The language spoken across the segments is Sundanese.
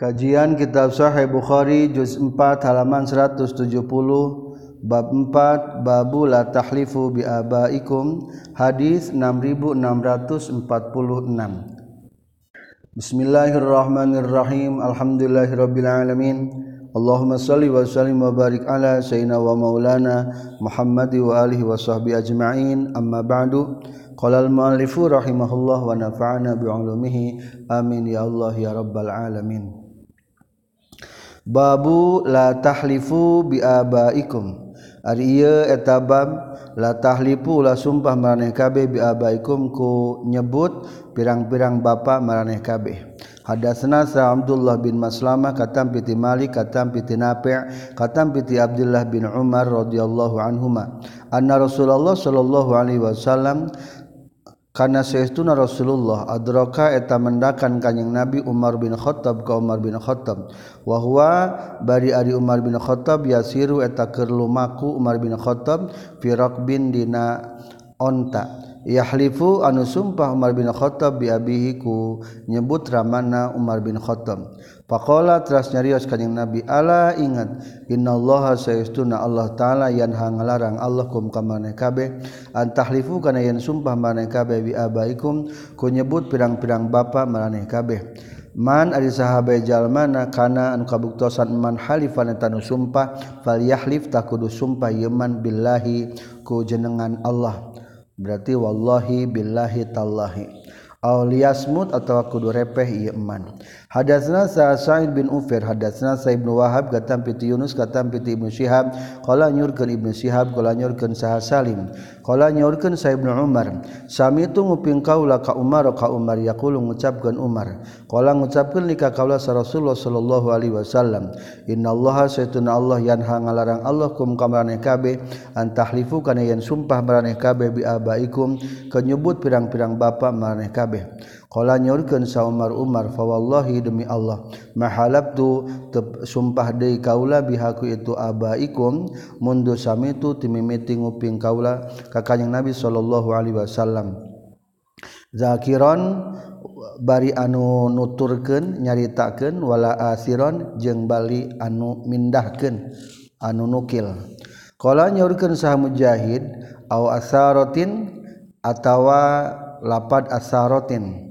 Kajian Kitab Sahih Bukhari juz 4 halaman 170 bab 4 babu la tahlifu bi abaikum hadis 6646 Bismillahirrahmanirrahim Alhamdulillahirabbil alamin. Allahumma salli wa sallim wa barik ala sayyidina wa maulana Muhammad wa alihi wa sahbihi ajma'in. Amma ba'du. Qala al muallifu rahimahullah wa nafa'ana bi ulumihi. Amin ya Allah ya rabbal alamin Babu la tahlifu biabaikum Ari ieu eta bab la tahlifu la sumpah maraneh kabeh biabaikum ku nyebut pirang-pirang bapa maraneh kabeh. Hadatsna sa Abdullah bin Maslamah katam piti Malik katam piti Nafi' katam piti Abdullah bin Umar radhiyallahu anhuma anna Rasulullah sallallahu alaihi wasallam karena seestuna Rasulullah adroka eta mendakan kanyang Nabi Umar bin Khattab ka Umar bin Khattab. Wahwa bari ari Umar bin Khattab yasiru eta keur lumaku Umar bin Khattab fi raqbin dina onta. Yahlifu anu sumpah Umar bin Khattab bi abihi ku nyebut ramana Umar bin Khattab. Faqala teras nyarios kanjing Nabi ala ingat innallaha sayastuna Allah taala yang ngalarang Allah kum ka maneh kabeh. An tahlifu kana yen sumpah maneh kabeh bi abaikum ku nyebut pirang-pirang bapa maneh kabeh. Man ari sahabat jalmana kana anu kabuktosan man halifan eta nu sumpah fal yahlif takudu sumpah yeman billahi ku jenengan Allah. Berarti wallahi billahi tallahi. Auliasmut atau kudu repeh iman Hadatsna Sa'id bin Ufair, hadatsna Sa'id bin Wahab, katam piti Yunus, katam piti Ibnu Syihab, qala nyurkeun Ibnu Syihab, qala nyurkeun Sa'ad Salim, qala nyurkeun Sa'id bin Umar. Sami itu nguping kaula ka Umar ka Umar yaqulu ngucapkeun Umar. Qala ngucapkeun lika kaula sa Rasulullah sallallahu alaihi wasallam, innallaha saytuna Allah yanha ngalarang Allah kum kamaraneh kabeh antahlifu kana yen sumpah maraneh kabeh bi abaikum kenyebut pirang-pirang bapa maraneh kabeh. Kala nyurkeun sa Umar Umar fa wallahi demi Allah mahalabtu sumpah deui kaula bihaku itu abaikum mundu samitu timimiti nguping kaula ka kanjing Nabi sallallahu alaihi wasallam. Zakiron bari anu nuturkeun nyaritakeun wala asiron jeung bali anu mindahkeun anu nukil. Kala nyurkeun sah Mujahid aw asarotin atawa lapad asarotin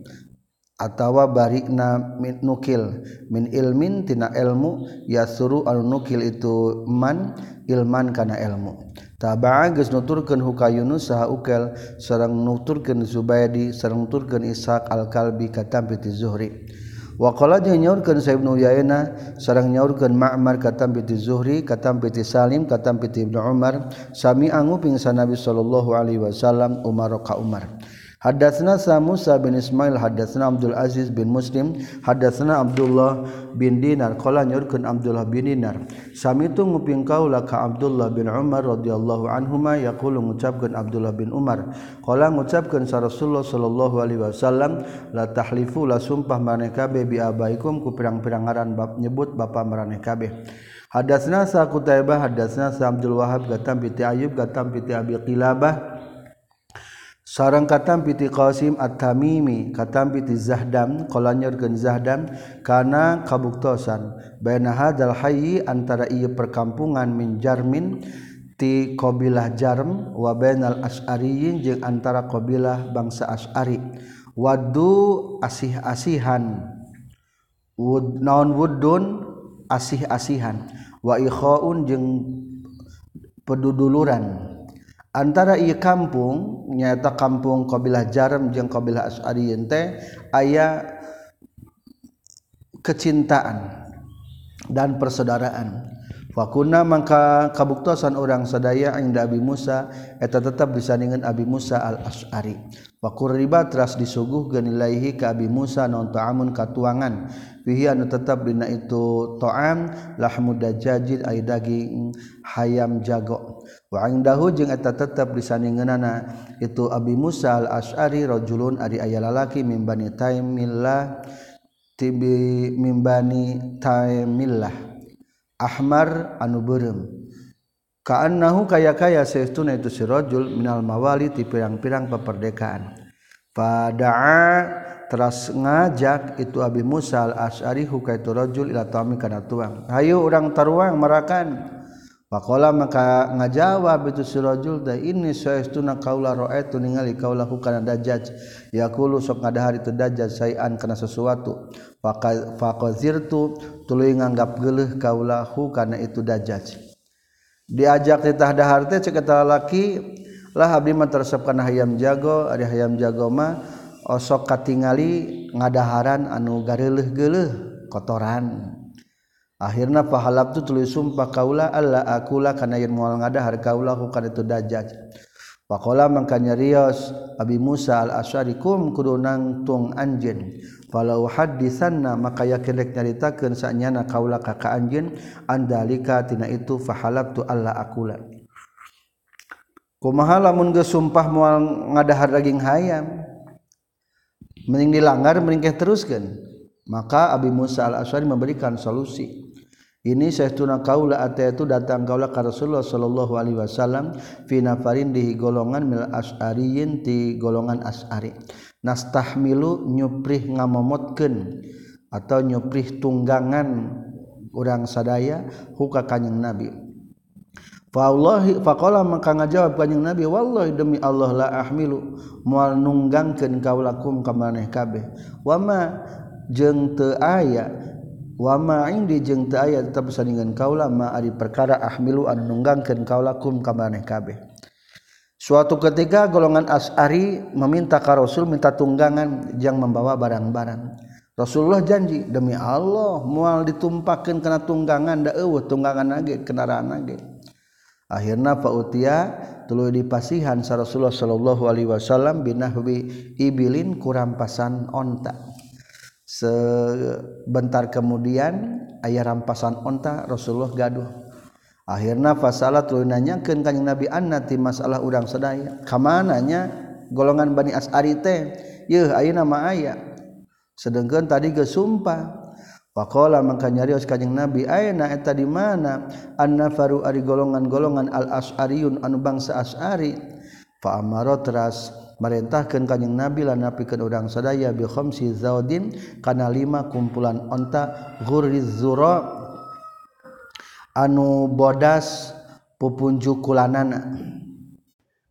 atawa barikna min nukil. Min ilmin tina ilmu ya suruh anu nukil itu man ilman kana ilmu. Taba'a geus nuturkeun huka Yunus saha ukel sareng nuturkeun Zubaidi sareng nuturkeun Ishaq al-Kalbi katam piti Zuhri. Wa qala jeung nyaurkeun Sa Ibnu Uyaina sareng nyaurkeun Ma'mar katam piti Zuhri katam piti Salim katam piti Ibnu Umar sami anguping sa Nabi sallallahu alaihi wasallam Umar ka Umar. Hadatsna Sa Musa bin Ismail hadatsna Abdul Aziz bin Muslim hadatsna Abdullah bin Dinar. Qala nyurkeun Abdullah bin Dinar. Sami tu nguping kaula ka Abdullah bin Umar radhiyallahu anhuma yaqulu ngucapkeun Abdullah bin Umar. Qala ngucapkeun sa Rasulullah sallallahu alaihi wasallam la tahlifu la sumpah maneh kabeh bi abaikum ku pirang-pirang bab nyebut bapa maraneh kabeh. Hadatsna sa Qutaibah hadatsna sa Abdul Wahhab gatam piti Ayub gatam piti Abi Qilabah sarang katam piti Qasim at-Tamimi katam piti Zahdam qala nyorkeun Zahdam kana kabuktosan. Baina hadzal hayyi antara ieu perkampungan min Jarmin ti qabilah Jarm wa bainal Asy'ariyin jeung antara qabilah bangsa Asy'ari wadu asih-asihan. Wud naon wudun asih-asihan. Wa ikhaun jeung peduduluran. antara ia kampung nyata kampung kabilah jaram jeung kabilah Asy'ari teh aya kecintaan dan persaudaraan Fakuna mangka kabuktosan orang sadaya inda Abi Musa eta tetap disandingan Abi Musa al Ashari. Fakur riba teras disuguh genilaihi ka Abi Musa non ta'amun katuangan. Fihi anu tetap dina itu ta'am lahmu dajajid ay daging hayam jago. Wadahu jeung eta tetap disaningenana itu Abi Musal Asari rojulun Ari aya lalaki mimbani taimillah tibi mimbani taimillah Ahmar anu berem kaannahu kaya kaya sehtuna itu sirajul minal mawali ti pirang-pirang peperdekaan pada teras ngajak itu Abi Musal Asari huka itu rojul ila tami kana tuang. Hayu urang taruang marakan. Pakola maka ngajawab itu sirajul da ini saestuna kaula ra'aitu ningali kaula ku kana dajjaj. Yaqulu sok ngadahar itu dajjaj sayan kana sesuatu. Faqazirtu tuluy nganggap geuleuh kaula hu kana itu dajjaj. Diajak titah dahar teh ceuk laki lah abdi mah teresep kana hayam jago ari hayam jago mah osok katingali ngadaharan anu gareleuh geuleuh kotoran. Akhirnya pahalap tu tulis sumpah kaula Allah akulah karena yang mual ngadahar kaula kana itu dajjal Pakola mangkanya rios Abi Musa al Asyari kum kudu nangtung anjen falau hadisanna maka yakin rek nyaritakeun sanyana kaula ka ka anjeun andalika tina itu fahalab tu Allah akula kumaha lamun geus sumpah moal ngadahar daging hayam? Mending dilanggar mending teruskeun. Maka Abi Musa al Asyari memberikan solusi ini saya tuna kaula ata itu datang kaula ka Rasulullah sallallahu alaihi wasallam fi nafarin di golongan mil as'ariyin ti golongan as'ari. Nastahmilu nyuprih ngamomotkeun atau nyuprih tunggangan urang sadaya huka kanjing nabi. Wallahi faqala maka ngajawab kanjing Nabi wallahi demi Allah la ahmilu moal nunggangkeun kaulakum ka maneh kabeh. Wama jeung teu aya wama indi jeung teu aya tetep sandingan kaula ma ari perkara ahmilu anu nunggangkeun kaulakum ka maneh kabeh. Suatu ketika golongan as'ari meminta ka Rasul minta tunggangan yang membawa barang-barang. Rasulullah janji demi Allah moal ditumpakeun kana tunggangan da eueuh tunggangan nage kendaraan nage. Akhirna fa utia tuluy dipasihan sa Rasulullah sallallahu alaihi wasallam binahwi ibilin kurampasan onta sebentar kemudian ayah rampasan onta Rasulullah gaduh. Akhirnya fasalah turunannya ke kanjeng Nabi Annati masalah urang sedaya kamananya golongan Bani As'ari teh. Yeuh ayeuna mah aya. Sedangkan tadi geus sumpah. Pakola maka nyarios kanjeng Nabi ayeuna eta di mana? Annafaru ari golongan-golongan al as'ariyun anu bangsa asari. Fa amaro teras merintahkan kanyeng nabi lan napikeun urang sadaya bi khamsi zaudin kana lima kumpulan onta ghurriz zura anu bodas pupunjukulanana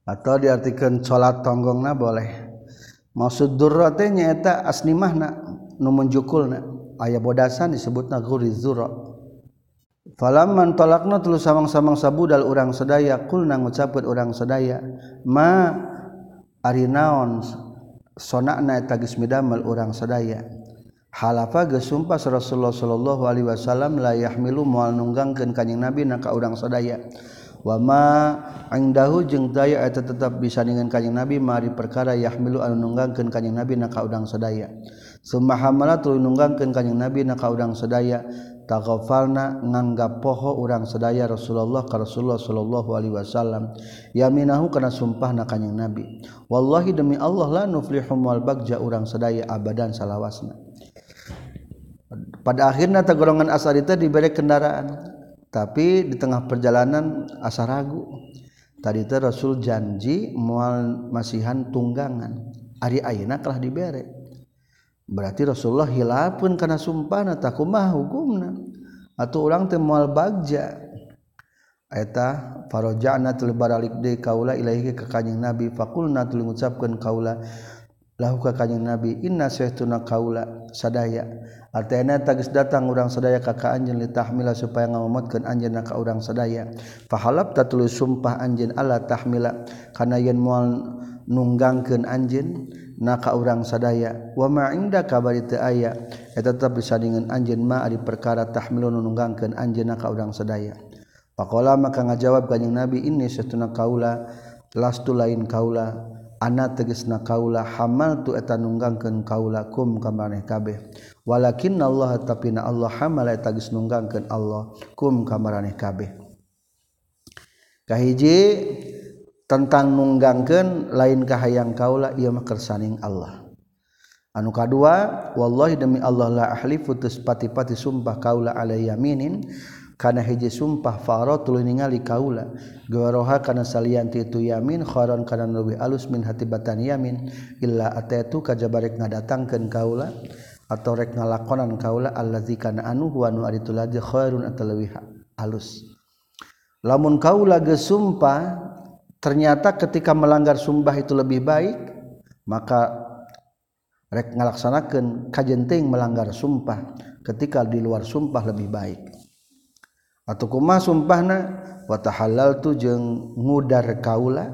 atau diartikan salat tonggongna boleh. Maksud durra teh nyaeta asli mahna nu menjukulna. Aya bodasan disebutna ghurriz zura Falamman talakna tuluy samang-samang sabudal urang sadaya kulna ngucapkeun urang sadaya ma ari naon sonakna tagis midamel urang sadaya. Halafa geus sumpah Rasulullah sallallahu alaihi wasallam la yahmilu moal nunggangkeun kanjing Nabi na ka urang sadaya. Wama angdahu jeung daya eta tetap bisa dengan kanjing Nabi mari perkara yahmilu anu nunggangkeun kanjing Nabi na ka urang sadaya. Summa hamala tuluy nunggangkeun kanjing Nabi na ka urang sadaya. Falna nganggap poho urang sedaya Rasulullah ka Rasulullah Shallallahu Alaihi Wasallam. Yaminahu karena sumpah nakanyang nabi. Wallhi demi Allah lah nuflihumwalbagja urang sedaya abadan salahwasna pada akhirnya golongan asarita diberi kendaraan tapi di tengah perjalanan asa ragu. Tadi itu Rasul janji mual masihan tunggangan. Ari Aina telah diberre berarti Rasulullah hilapun karena sumpana takumah hukumna? Atau orang temual moal bagja. Eta farojana tuluy baralik de kaula ilahi ka kanjing nabi fakulna tuluy ngucapkeun kaula lahu ka kanjing nabi inna saytuna kaula sadaya. Artinya tagis datang orang sadaya ka ka anjeun litahmila supaya ngamamatkeun anjeunna ka urang sadaya. Fahalab tuluy sumpah anjeun ala tahmila. Kana yen moal nunggangkeun anjeun naka urang sadaya. Wama inda kabar itu aya eh tetap disadingan anjen ma di perkara tahmilun nunggangkeun anjeun naka urang sadaya. Pakola maka ngajawab kanjing Nabi ini setuna kaula lastu lain kaula ana tegesna kaula hamal tu eta nunggangkeun kaula kum ka maneh kabeh. Walakinna Allah tapina Allah hamal eta geus nunggangkeun Allah kum ka maneh kabeh. Kahiji tentang nunggangken lainkah hayang kaula ia makersaning Allah. Anu kedua wallhi demi Allah la ahli putus pati-pati sumpah kaula ala yaminin karena hiji sumpah faro tulu ningali kaula gawaroha karena salianti itu yamin khoron karena lebih alus min hati batan yamin illa atetu kajabarek ngadatangkeun kaula atau rek ngalakonan kaula allazi kana anu wa anu ari tulaja khairun atau lebih alus. Lamun kaula geus sumpah ternyata ketika melanggar sumpah itu lebih baik maka rek ngalaksanakan kajjenting melanggar sumpah. Ketika di luar sumpah lebih baik. Atau kuma sumpah na wat halal tuh jeng mudar kaula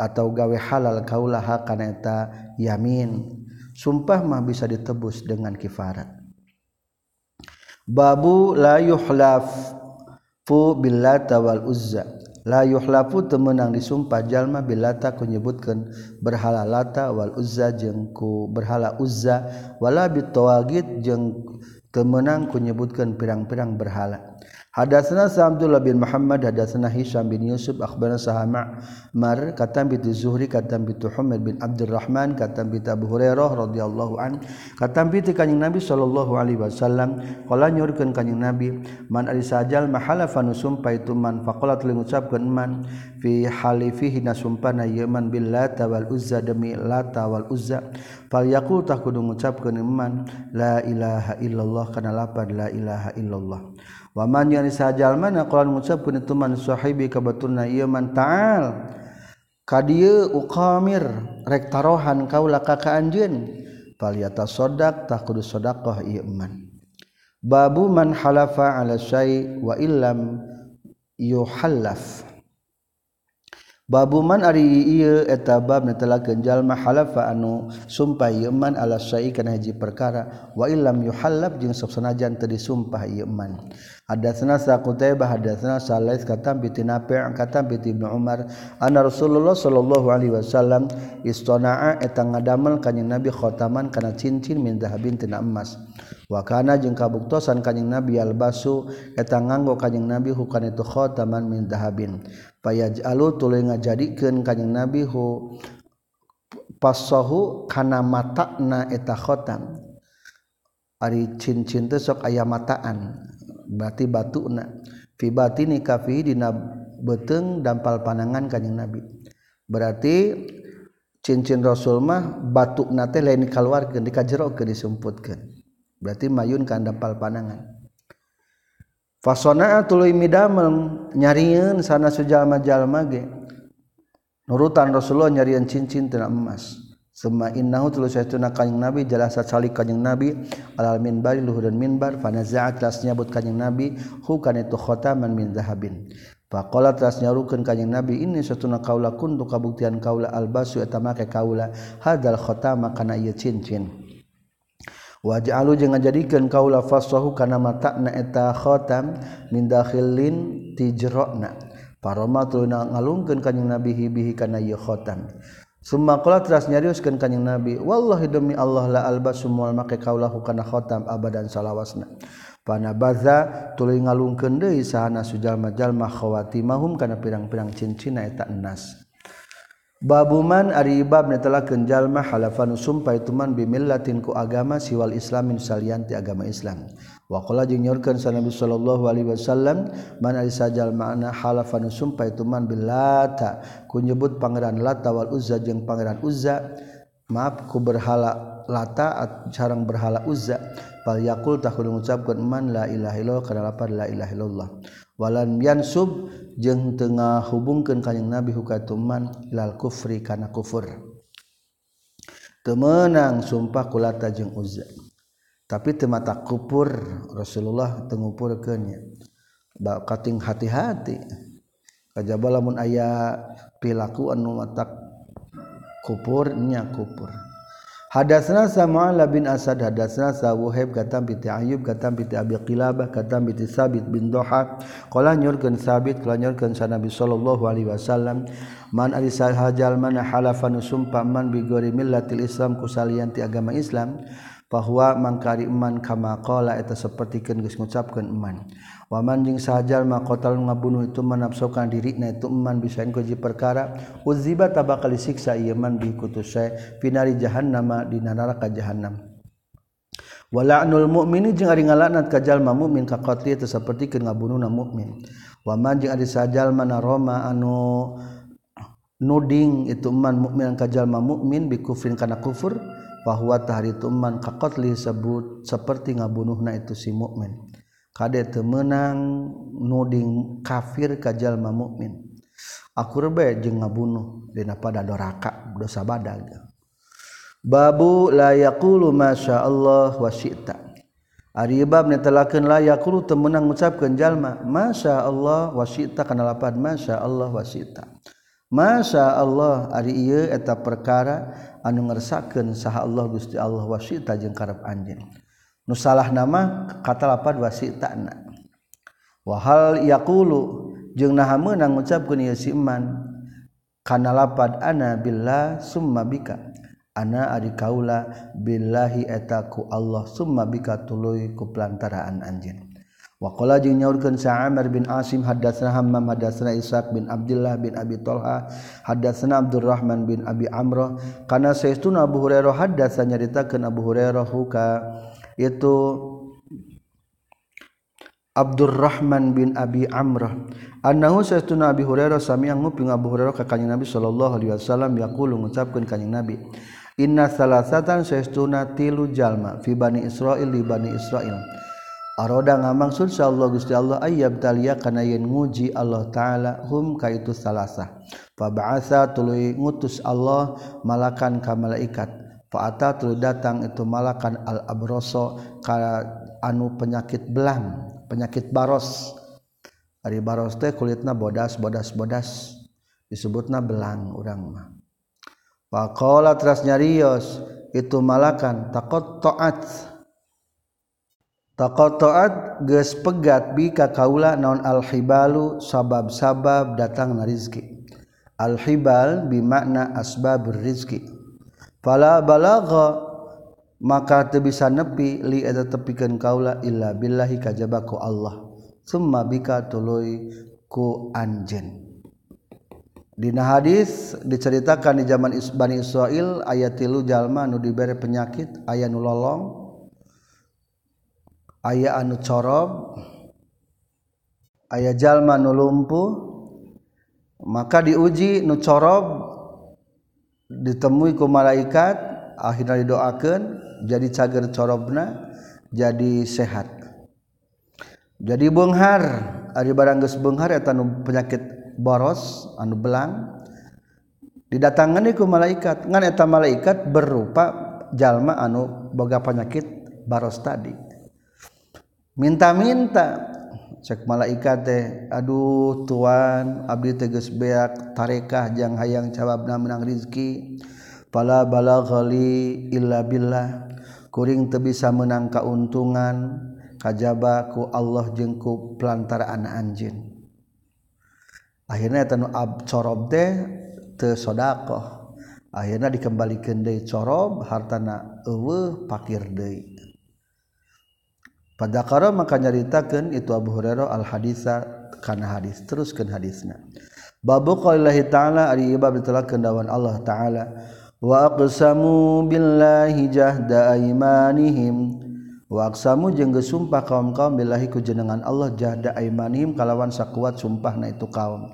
atau gawe halal kaula hakaneta yamin. Sumpah mah bisa ditebus dengan kifarat. Babu la yuhlaf fu billata wal uzza la yuhlapu temenang disumpah jalma bilata ku berhala lata wal uzza jengku berhala uzza wala bitawagit jeng temenang kunyebutkeun pirang-pirang berhala. Hadatsana Abdullah bin Muhammad hadatsana Hisham bin Yusuf akhbarana Sahama Mar katam bi Zuhri katam bi Muhammad bin Abdurrahman katam bi Abu Hurairah radhiyallahu an katam bi kanjing Nabi sallallahu alaihi wasallam qala nyurkeun kanjing Nabi man ari sajal mahalafan sumpah itu man faqala tuluy ngucapkeun man fi halifihi nasumpana yaman billata wal uzza demi lata wal uzza fal yaqul tah kudu ngucapkeun man la ilaha illallah kana lapad la ilaha illallah. waman yang sajal mana kalau mengucap pun itu man sahibi kabatulna iya man ta'al. Kadieu uqamir rek tarohan kaula ka anjeun. Faliyata sodak tak kudu sodakoh ieu man. Babu man halafa ala syai wa illam yuhallaf. Babu man ari ieu eta bab netelakeun jalma halafa anu sumpah ieu man ala syai kana hiji perkara. Wa illam yuhallaf jeung sok sanajan teu disumpah ieu man. Hadatsna Saqutaibah hadatsna Salais katam bi Tinafi' katam bi Ibnu Umar anna Rasulullah sallallahu alaihi wasallam istana'a eta ngadamel kanjing Nabi khotaman kana cincin min dahabin tina emas. Wa kana jeung kabuktosan kanjing Nabi albasu eta nganggo kanjing Nabi hukana itu khotaman min dahabin. Payaj'alu tuluy ngajadikeun kanjing Nabi hu pasahu kana matana eta khotam. Ari cincin teh sok aya mataan. berarti batu na. Fibati ni kafi dina beteng dampal panangan kanyang nabi. Berarti cincin rasul mah batuk nate lain dikeluarkan dikajerokeun disumputkan berarti mayun kan dampal panangan fasonaa tuluy midamel nyarieun sana sujal majal ge. Nurutan Rasulullah nyarieun cincin tina emas. Suma innahu tulus saytuna kanjing Nabi jalasa salik kanjing Nabi alal minbar luhur dan minbar fanaza'at las nyabut kanjing Nabi hu kana itu khotaman min zahabin. Faqala telas nyarukeun kanjing Nabi ini satuna kaula kun tu kabuktian kaula albasu eta make kaula hadal khatama kana ieu cincin. Wa ja'alu jeung ngajadikeun kaula fasahu kana matana eta khatam min dakhilin tijrona. Paroma tuluna ngalungkeun kanjing Nabi hibihi kana ieu. Sumakola teras nyariuskan Kanjeng nabi Wallahi demi Allah la alba semua make kaulahu kana khotam abadan salawasna. Pana baza tuluy ngalungkeun deui sahana sujalma jalma khawatimahum kana pirang-pirang cincinna eta enas. Babuman ari bab netelakeun jalma halafan sumpah itu man bimillatin ku agama siwal islamin salianti agama Islam. Wakola jeung nyorkan sa Nabi Shallallahu Alaihi Wasallam mana sajal makna halafan sumpah itu man bilata ku nyebut pangeran lata wal uzza jeung pangeran uzza. Maaf ku berhala lata sareng berhala uzza. Fal yaqul tah kudu ngucapkeun man la ilaha illallah kana lapar la ilaha illallah. Walan yansub jeung teu ngahubungkeun ka Nabi hukatuman lal kufri kana kufur. Temenang sumpah kulata jeung uzza. tapi temata kupur Rasulullah tengupurkannya kating hati-hati. Kajaba lamun aya pilaku anu matak kupurnya kupur. Hadasna sama Ala bin Asad hadasna sa Wuhaib katam piti Ayub katam piti Abi Qilabah katam piti Sabit bin Doha qala nyurkeun Sabit qala nyurkeun sa Nabi sallallahu alaihi wasallam man ari sahajal man halafa sumpah man bi gori millatil Islam kusalianti agama Islam bahwa mangkari iman kama qala itu sapertikeun geus ngucapkeun iman waman jing sajal makotal ngabunuh itu menafsukan diri na itu iman bisa engkoji perkara. Uziba tabakal siksa iman bi saya finari jahannama di neraka jahannam. Walaanul mukmini jeung ari ngalaknat ka jalma mukmin ka qatli teu sapertikeun ngabunuhna mukmin wa man jeung ari sajalma na roma anu nuding itu man mukmin ka jalma mukmin bi kufrin kana kufur bahwa tahari tuman kakotli sebut seperti ngabunuhna itu si mukmin. Kadek temenang nuding kafir kajal ma mukmin. Aku rebe jeung ngabunuh dina pada doraka dosa badag babu la yaqulu masya Allah wa syi'ta. Ari bab netelakeun la yaqulu temenang ngucapkeun jalma masya Allah wa syi'ta kana lapan masya Allah wa syi'ta. Masya Allah ari ieu eta perkara anu ngersakeun saha Allah Gusti Allah wasita jeung karep anjeun. Nu salah nama kata lapan wa wahal yaqulu jeung naha meunang ngucapkeun ieu si iman kana lapan ana billah summa bika. Ana ari kaula billahi eta ku Allah summa bika tuluy ku pelantaraan anjeun. Wa qala jeung nyaurkeun Sa'amir bin Asim hadatsana Hammam hadatsana Ishaq bin Abdullah bin Abi Talha hadatsana Abdurrahman bin Abi Amrah. Kana saestuna Abu Hurairah hadatsa nyaritakeun Abu Hurairah ka itu Abdurrahman bin Abi Amrah. Annahu saestuna Abi Hurairah sami nguping Abu Hurairah ka Nabi sallallahu alaihi wasallam yaqulu ngucapkeun kanjeng Nabi. Inna salasatan saestuna tilu jalma fi bani Israil di bani Israil. Aroda ngamangsud sa Allah Gusti Allah ayyab talia kana yen nguji Allah taala hum ka itu salasa. Fa ba'atsa tuluy ngutus Allah malakan ka malaikat. Fa ata tuluy datang itu malakan al abroso ka anu penyakit belang, penyakit baros. Ari baros teh kulitna bodas bodas bodas disebutna belang urang mah. Fa qala teras nyarios itu malakan taqatta'at toat ges pegat bika kaula naon alhibalu sabab-sabab datang na rizki. Alhibal bimakna asbab rizki. Fala balagha maka teu bisa nepi li eta tepikeun kaula illa billahi kajabaku Allah. Summa bika tuluy ku anjeun. Dina hadis diceritakan di zaman Bani Israel ayat tilu jalma anu diberi penyakit ayat nu lolong aya anu corob aya jalma nu lumpuh maka diuji nu corob ditemui ku malaikat akhirnya didoakan jadi cager corobna jadi sehat. Jadi benghar ari barang geus benghar eta nu penyakit boros anu belang didatangan ku malaikat. Ngan eta malaikat berupa jalma anu boga penyakit baros tadi. minta-minta. Cek malaikat teh aduh tuan abdi teges beak tarekah jang hayang cababna menang rizki. Pala balaghali illa billah. Kuring teu bisa menang kauntungan kajaba ku Allah jeung ku pelantaraan anjeun. Akhirnya tanu ab corob teh teu sedekah akhirnya dikembalikeun deui corob hartana eueuh pakir deui. Pada karo maka nyaritakeun itu Abu Hurairah al hadisa kana hadis teruskeun hadisna. Babu qaulillahi ta'ala ari ibab ditelakeun dawan Allah taala wa aqsamu billahi jahda aymanihim. Waksamu jeng gesumpah kaum kaum billahi ku jenengan Allah jahda aimanihim kalawan sakuat sumpah na itu kaum.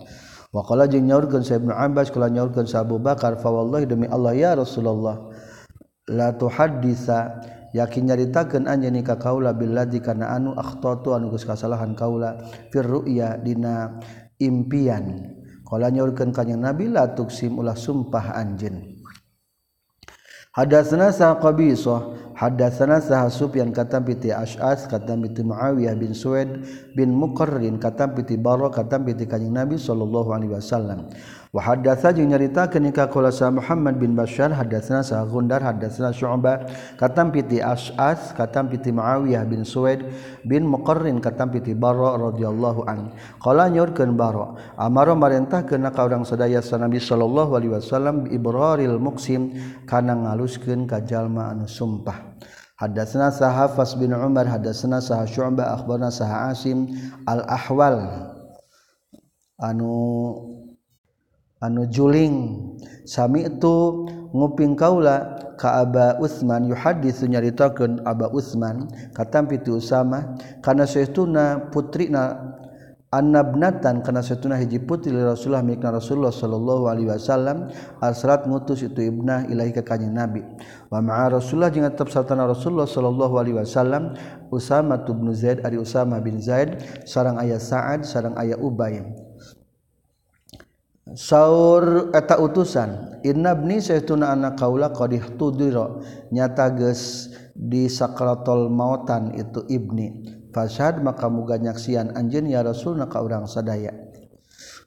Waqala jeung nyaurkeun sa Ibnu Abbas kala nyaurkeun sa Abu Bakar fa wallahi demi Allah ya Rasulullah la tuhaddisa yakin nyaritakeun anjeun ka kaula billadzi kana anu akhtatu anu geus kasalahan kaula. Fir ru'ya dina impian. Qala nyaurkeun ka nabi la tuksim ulah sumpah anjeun. Hadatsana sa Qabisah, hadatsana sa Sufyan katam piti Asy'ats katam piti Muawiyah bin Suwaid bin Muqarrin katam piti Barra katam piti Kanjeng Nabi sallallahu alaihi wasallam. Wahadatsa jeung nyaritakeun ka qala sa Muhammad bin Bashar hadatsna sa Gundar hadatsna Syu'bah katam piti As'as katam piti Muawiyah bin Suwaid bin Muqarrin katam piti Barra radhiyallahu an. Qala nyaurkeun Barra amara marintahkeun ka urang sadaya sa Nabi sallallahu alaihi wasallam bi ibraril muqsim kana ngaluskeun ka jalma anu sumpah. Hadatsna sahafas bin Umar hadatsna sah Syu'bah akhbarna sah Asim al-Ahwal anu anu juling. Sami itu nguping kaula ka Aba Utsman yuhaditsu nyaritakeun Aba Utsman katampi tu Usama kana saestuna putrina annabnatan kana saestuna hiji putri Rasulullah mikna Rasulullah sallallahu alaihi wasallam asrat ngutus itu ibnah ilahi ka kanjing Nabi. Wa ma'a Rasulullah jeung tetep sartana Rasulullah sallallahu alaihi wasallam Usama bin Zaid ari Usama bin Zaid sareng aya Sa'ad sareng aya Ubay Saur eta utusan innabni saytuna anak kaula qadih tudiro nyata geus di sakratul mautan itu ibni. Fasyad maka muga nyaksian anjeun ya rasulna ka urang sadaya.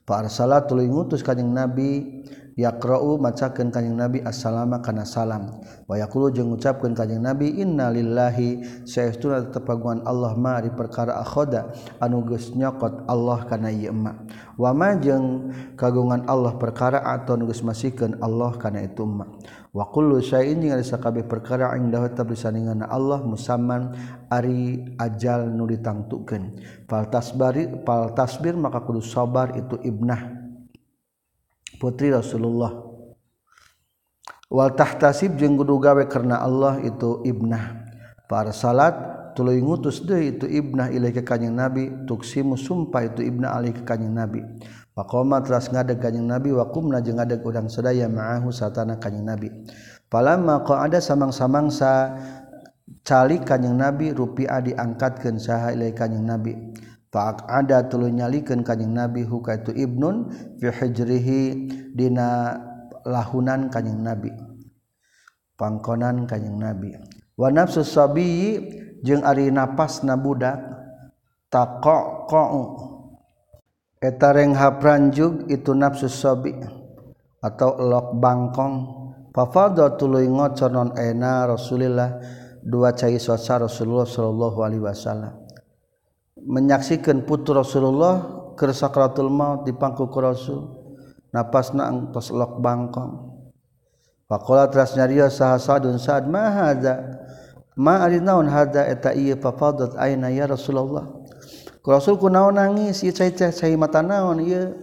Farsala tuluy ngutus kanjing Nabi yaqra'u macakeun kanjing Nabi assalama kana salam. Wa yaqulu jeung ngucapkeun kanjing Nabi innalillahi saestuna tetep Allah ma di perkara akhoda anu geus nyokot Allah kana ieu emak. wamajeng kagungan Allah perkara aton geus masikeun Allah kana itu ma wa kullu syai'in jeung sakabeh perkara indah tab disandinganna Allah musamman ari ajal nu ditangtukeun. Fal tasbari fal tasbir maka kudu sabar itu ibnah. Putri Rasulullah. Wal tahtasib jeung kudu gawe karena Allah itu ibnah. Para salat tuluy ngutus deui itu ibnah ilaih ke kanjing nabi tuksimu sumpah itu ibnah alih ke kanjing nabi. Faqoma teras ngadeg kanjing nabi wa qumna jeung ngadeg urang sadaya ma'ahu satana kanjing nabi. Falamma ada samang-samangsa cali kanjing nabi rupiah diangkatkeun saha ilaih kanjing nabi. Ada tulu nyalikan kanyeng nabi huka itu Ibnun fihrijrihidina lahunan kanyeg nabi. Pangkonan kanyeng nabi. Wa nafsubi jeung ari napas na budak taqaq eta itu nafsu sobi atau lok bangkong. Fafadha tuluy ngocor non ena Rasulillah dua cai sosa Rasulullah sallallahu alaihi wasallam. Menyaksikan putra Rasulullah ke sakratul maut di pangku ku Rasul napasna angtos lok bangkong. Faqala teras nyaria saha sadun sad ma hadza? ma naon hada eta ieu papadot aina ya Rasulullah? Ku Rasul ku naon nangis ieu cai cai mata naon ieu.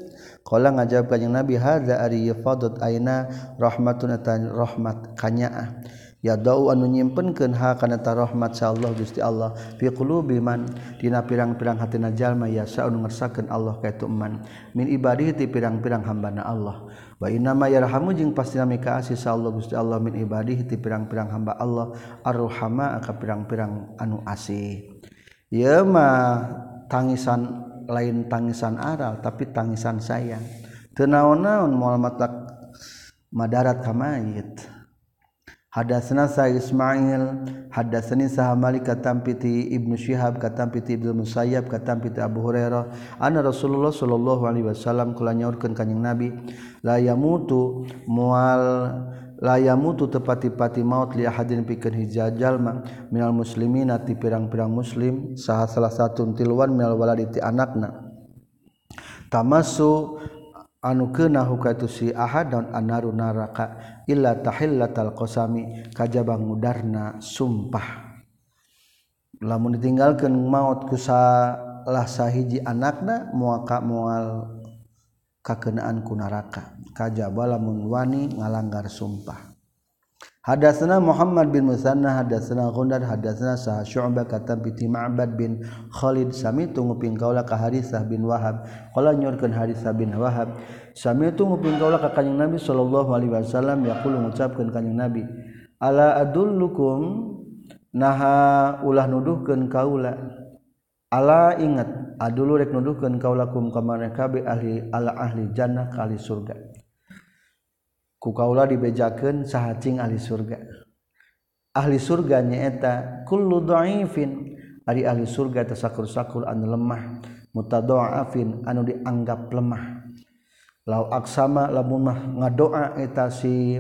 Kala ngajawab kanjing Nabi hada ari papadot aina rahmatun eta rahmat kanyaah. Ya dau anu nyimpenkeun ha kana ta rahmat sa Allah Gusti Allah. Fi qulubi man dina pirang-pirang hatina jalma ya sa anu ngersakeun Allah ka itu man min ibadihi pirang-pirang hambana Allah. nama yarhamu jeung pasti nami kaasih Allah Gusti Allah min ibadih ti pirang-pirang hamba Allah. Arruhama ka pirang-pirang anu asih. Ieu mah tangisan lain tangisan aral tapi tangisan sayang. Teu naon-naon moal madarat kamayit. mayit. hadasna sa Ismail, hadatsani sa Malik katampiti Ibnu Syihab katampiti Ibnu Musayyab katampiti Abu Hurairah. Anna Rasulullah sallallahu alaihi wasallam kula nyaurkeun kanjing Nabi la yamutu mual la yamutu tepati-pati maut li ahadin pikeun hiji jalma minal muslimin ti pirang-pirang muslim saha salah satu tiluan minal waladi ti anakna. Tamasu anu keuna hukatu si ahadun annaru naraka illa tahillatal qasami kajaba ngudarna sumpah. Lamun ditinggalkeun maut ku salah sahiji anakna muaka moal kakenaan ku neraka kajaba lamun wani ngalanggar sumpah. Hadatsana Muhammad bin Musanna hadatsana Gundar hadatsana Sa'ad Syu'bah kata piti Ma'bad bin Khalid sami nguping kaula ka Haritsah bin Wahab. Qala nyorkeun Haritsah bin Wahab sami nguping kaula ka Kanjeng Nabi sallallahu alaihi wasallam yaqulu ngucapkeun Kanjeng Nabi. Ala adullukum? Naha ulah nuduhkeun kaula. Ala ingat adulu rek nuduhkeun kaula kum ka ahli ala ahli jannah kali surga. ku kaula dibejakeun sahacing ahli surga. Ahli surga nyaeta kullu dhaifin. Ari ahli surga tasakur-sakur anu lemah mutadha'afin anu dianggap lemah. Lau aksama lamun mah ngadoa eta si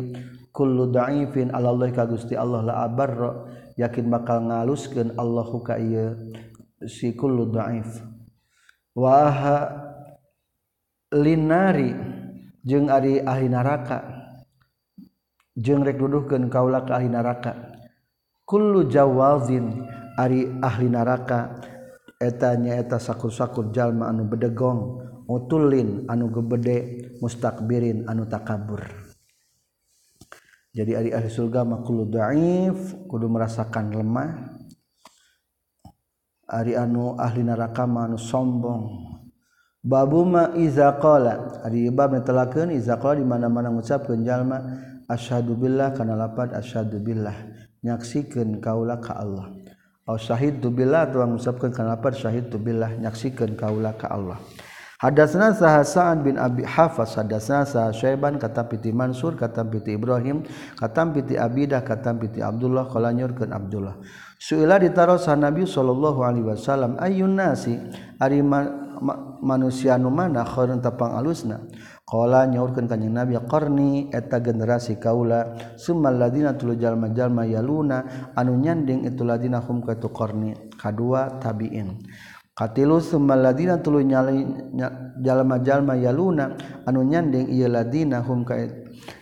kullu dhaifin alallahi Allah ka Gusti Allah la abarra yakin bakal ngaluskeun Allahu ka ieu si kullu dhaif. Wa linari jeung ari ahli neraka. jengrek duduhken kaula ke ahli neraka Kullu jawazin ari ahli neraka etanya eta sakur-sakur jalma anu bedegong utulin anu gebede mustakbirin anu takabur. Jadi ari ahli surga makulu dhaif kudu merasakan lemah. Ari anu ahli neraka anu sombong. Babu ma iza qala ari bab netelakeun iza qala di mana-mana ngucapkeun jalma. asyhadu billah kana lapad asyadubillah nyaksikeun kaula ka Allah. Au syahid billah atau mengucapkan kana lapad syahidu billah. Nyaksikeun kaula ka Allah. Hadatsana Sa'ad bin Abi Hafas hadasna Sa'ad Syaiban kata piti Mansur kata piti Ibrahim kata piti Abidah kata piti Abdullah qala nyurkeun Abdullah. Suila ditaros Nabi sallallahu alaihi wasallam ayyun nasi? Ari manusia nu mana? Khairun tapang alusna. Kala nyaurkeun kanjing Nabi qarni eta generasi kaula summal ladina tulu jalma-jalma yaluna anu nyanding itu ladina hum ka tu qarni. Kadua tabiin. Katilu summal ladina tulu nyali jalma-jalma yaluna anu nyanding ieu ladina hum ka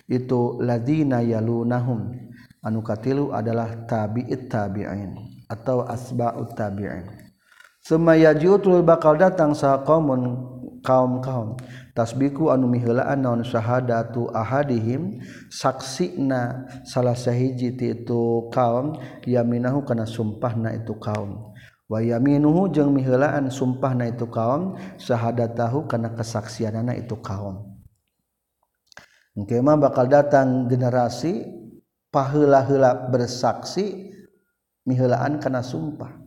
itu ladina yalunahum anu katilu adalah tabi'it tabi'in atau asba'ut tabi'in summa yaji'u bakal datang sa qaumun kaum-kaum. tasbiku anu mihelaan naon syahadatu ahadihim saksina salah sahiji ti itu kaum yaminahu kana sumpahna itu kaum. Wa yaminuhu jeung mihelaan sumpahna itu kaum syahadatahu kana kesaksianana itu kaum. Engke mah bakal datang generasi paheula-heula bersaksi mihelaan kana sumpah.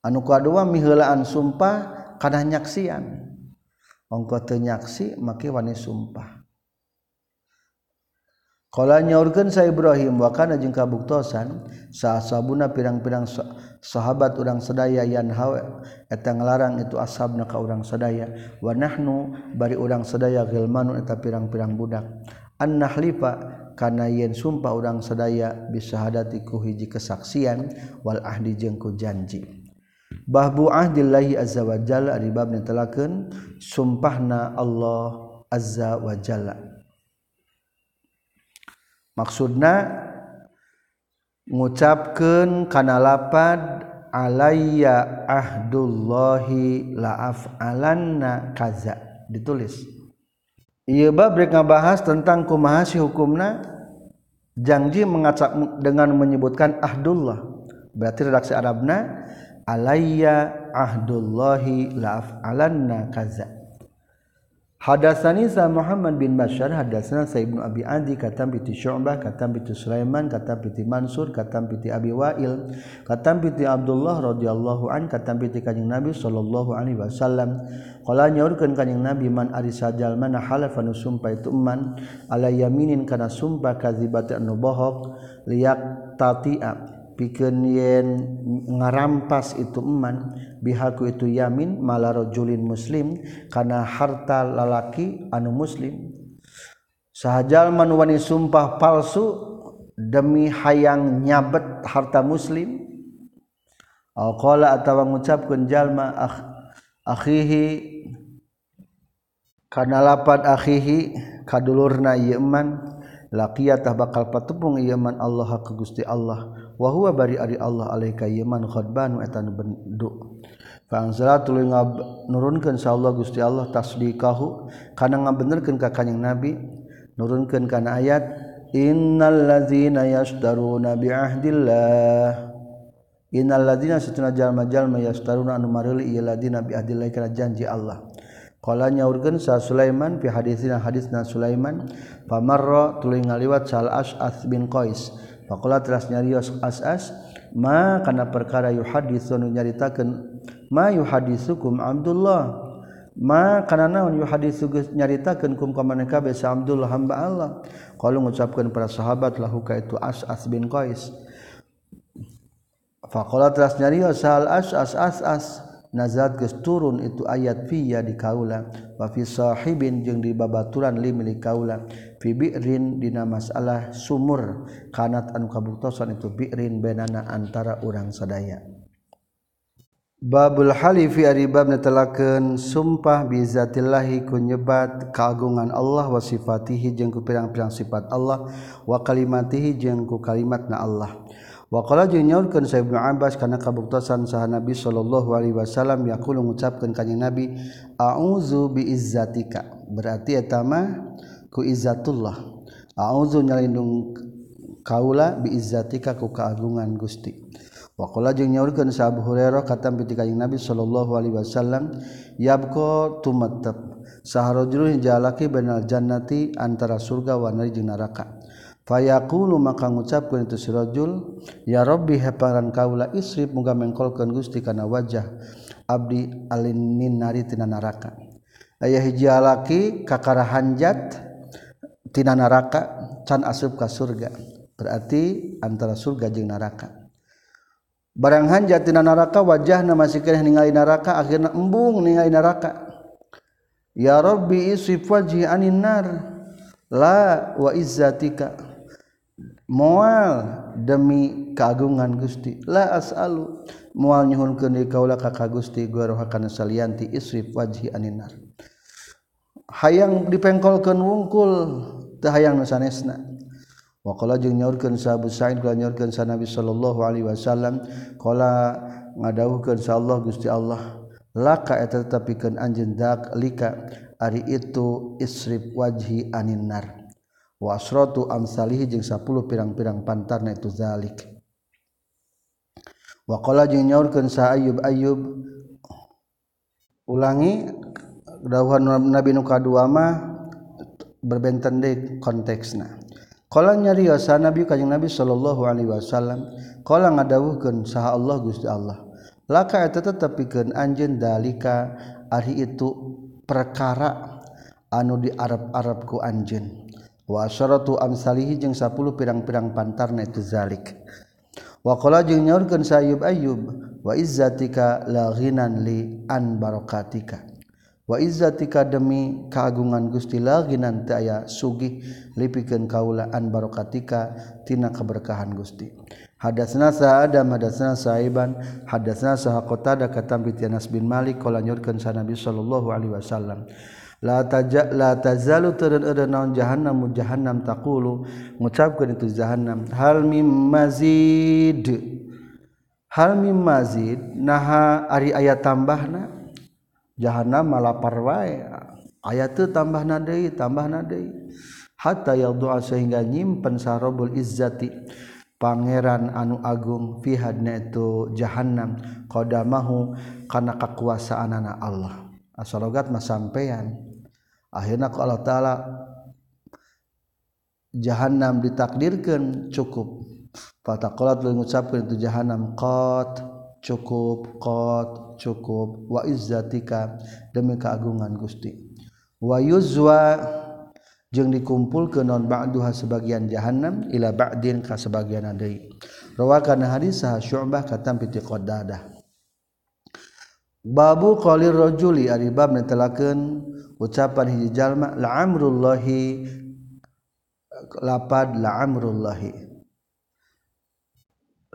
Anu kadua mihelaan sumpah kana nyaksian. ongko tenyaksi maki wani sumpah. Kalau nyaurkan saya Ibrahim wakana jeng kabuktosan sah sabuna pirang-pirang sahabat urang sedaya yan hawa eta ngelarang itu ashabna ka urang sedaya wa nahnu bari urang sedaya gilmanu eta pirang-pirang budak. An kana yen sumpah urang sedaya bisa hadati ku hiji kesaksian wal ahdi jengku janji. Bahbu ahdillahi azza wa jalla ari bab netelakeun sumpahna Allah azza wa jalla. Maksudna ngucapkeun kana lapad alayya ahdullahi la af'alanna kaza ditulis. Ieu bab rek ngabahas tentang kumaha si hukumna janji mengacak dengan menyebutkan ahdullah. Berarti redaksi Arabna alayya ahdullahi la'af'alanna kaza. Hadatsani sa Muhammad bin Bashar hadatsana sa Ibnu Abi Adi katam piti Syu'bah katam piti Sulaiman katam piti Mansur katam piti Abi Wa'il katam piti Abdullah radhiyallahu an katam piti Kanjeng Nabi sallallahu alaihi wasallam. Qala nyaurkeun Kanjeng Nabi man ari sajal mana halafa nu sumpah itu man ala yaminin kana sumpah kadzibat anu bohong liyak tatia pikeun yen ngarampas itu eman bihaku itu yamin malarojulin muslim kana harta lalaki anu muslim. Sahajal manuwani sumpah palsu demi hayang nyabet harta muslim. Qala atawa ngucapkeun jalma akh, akhihi kana lapat akhihi kadulurna ieu eman laqiyatah bakal patepung ieu man Allah ka Gusti Allah. wahwa bari ari Allah alaika yaman khadbanu etan bendu. Fangzala tuluy nurunkeun sa Allah Gusti Allah tasdiqahu kana ngabenerkeun ka kanjing Nabi nurunkeun kana ayat innal ladzina yashtaruna bi ahdillah innal ladzina satuna jalma-jalma yashtaruna anu mareuli ieu ladzina bi ahdillah kana janji Allah. Qala nyaurkeun sa Sulaiman fi hadisina hadisna Sulaiman famarra tuluy ngaliwat sal as'ath bin Qais. Fakola teras nyarios as-as ma kana perkara yuhaditsu nu nyaritakeun ma yuhaditsukum Abdullah? Ma kana naon yuhaditsu geus nyaritakeun kum ka maneka be Abdullah hamba Allah? Kalau ngucapkeun para sahabat lahu ka itu As'as bin Qais. Fakola teras nyarios sal as-as? nazat geus turun itu ayat fiya di kaula wa fi sahibin jeung di babaturan li milik kaula. Fi bi'rin dina masalah sumur kanat anu kabuktosan itu bi'rin benana antara urang sadaya. Babul halifi ari bab netelakeun sumpah bi zatillahi ku nyebat kagungan Allah wa sifatihi jeung ku pirang-pirang sifat Allah wa kalimatihi jeung ku kalimatna Allah. Wakala jeung nyaurkeun sa Ibnu Abbas kana kabuktasan saha Nabi sallallahu alaihi wasallam yaqulu ngucapkeun kanjing Nabi a'udzu bi izzatika. Berarti eta mah ku izzatullah. A'udzu nyalindung kaula bi izzatika ku kaagungan Gusti. Wakala jeung nyaurkeun sa Abu Hurairah katam piti kanjing Nabi sallallahu alaihi wasallam yabqa tumattab. Saharojul jalaki benal jannati antara surga wa neraka. Fayaqulu maka ngucapkeun itu si rajul ya rabbi haparan kaula isrif muga mengkolkeun Gusti kana wajah abdi alinnin nari tina neraka aya hiji lalaki kakara hanjat tina neraka can asup ka surga. Berarti antara surga jeung neraka barang hanjat tina neraka wajahna masih keneh ningali neraka akhirna embung ningali neraka ya rabbi isrif wajhi anin nar la wa izzatika. mual demi keagungan Gusti. La as'alu. Mual nyuhunkeun deui kaula ka Gusti goroha kana salianti isrif wajhi aninar. Hayang dipengkolkeun wungkul teu hayang nu sanesna. Wa qala jeung nyaurkeun sahabat Sa'id qala nyaurkeun sa Nabi sallallahu alaihi wasallam qala ngadawuhkeun sa Allah Gusti Allah laka eta tetepikeun anjeun dak lika ari itu isrif wajhi aninar. wasrotu amsalihi jeung sapuluh pirang-pirang pantarna itu zalik. Waqala jeung nyaurkeun sa ayyub ayyub ulangi dawuhan nabi nu kadua mah berbenten deui konteksna. Qala nyariosa nabi kanjing nabi sallallahu alaihi wasallam qala ngadawuhkeun saha Allah Gusti Allah laka eta tetepikeun anjeun dalika ari itu perkara anu di Arab-arab ku anjeun. wasyaratu amsalihi jeung 10 pirang-pirang pantarna itu zalik. Wa qala jeung nyaurkeun sayub ayyub wa izzatika la ghinan li an barakatika. Wa izzatika demi keagungan Gusti la ghinan teu aya sugih lipikeun kaula an barakatika tina keberkahan Gusti. Hadatsna sa'ada hadatsna Sa'iban hadatsna Sa'qatada katam bi Anas bin Malik qala nyaurkeun sa Nabi sallallahu alaihi wasallam la taja la tazalu turun naon jahannam jahannam taqulu. Ngucapkeun itu jahannam. Hal mim mazid. Hal mim mazid naha ari aya tambahna? Jahannam malapar wae. Aya teu tambahna deui tambahna deui. Hatta yadua sehingga nyimpen sarobul izzati. Pangeran anu Agung fihadna itu jahannam. Qadamahu kana kakuasaan anak Allah. Asalogatmah sampean akhirnya ku Allah taala jahanam ditakdirkan cukup. Fatakolat lalu mengucapkan itu jahanam kot cukup kot cukup wa izzatika demi keagungan gusti. Wa yuzwa jeung dikumpulkan non ba'duha sebagian jahanam ila ba'din ka sebagian adai. Rawakan hadis sah syu'bah katam piti qaddadah Babu qolir rajuli ari bab netelakeun ucapan hiji jalma la amrullahi lapad la amrullahi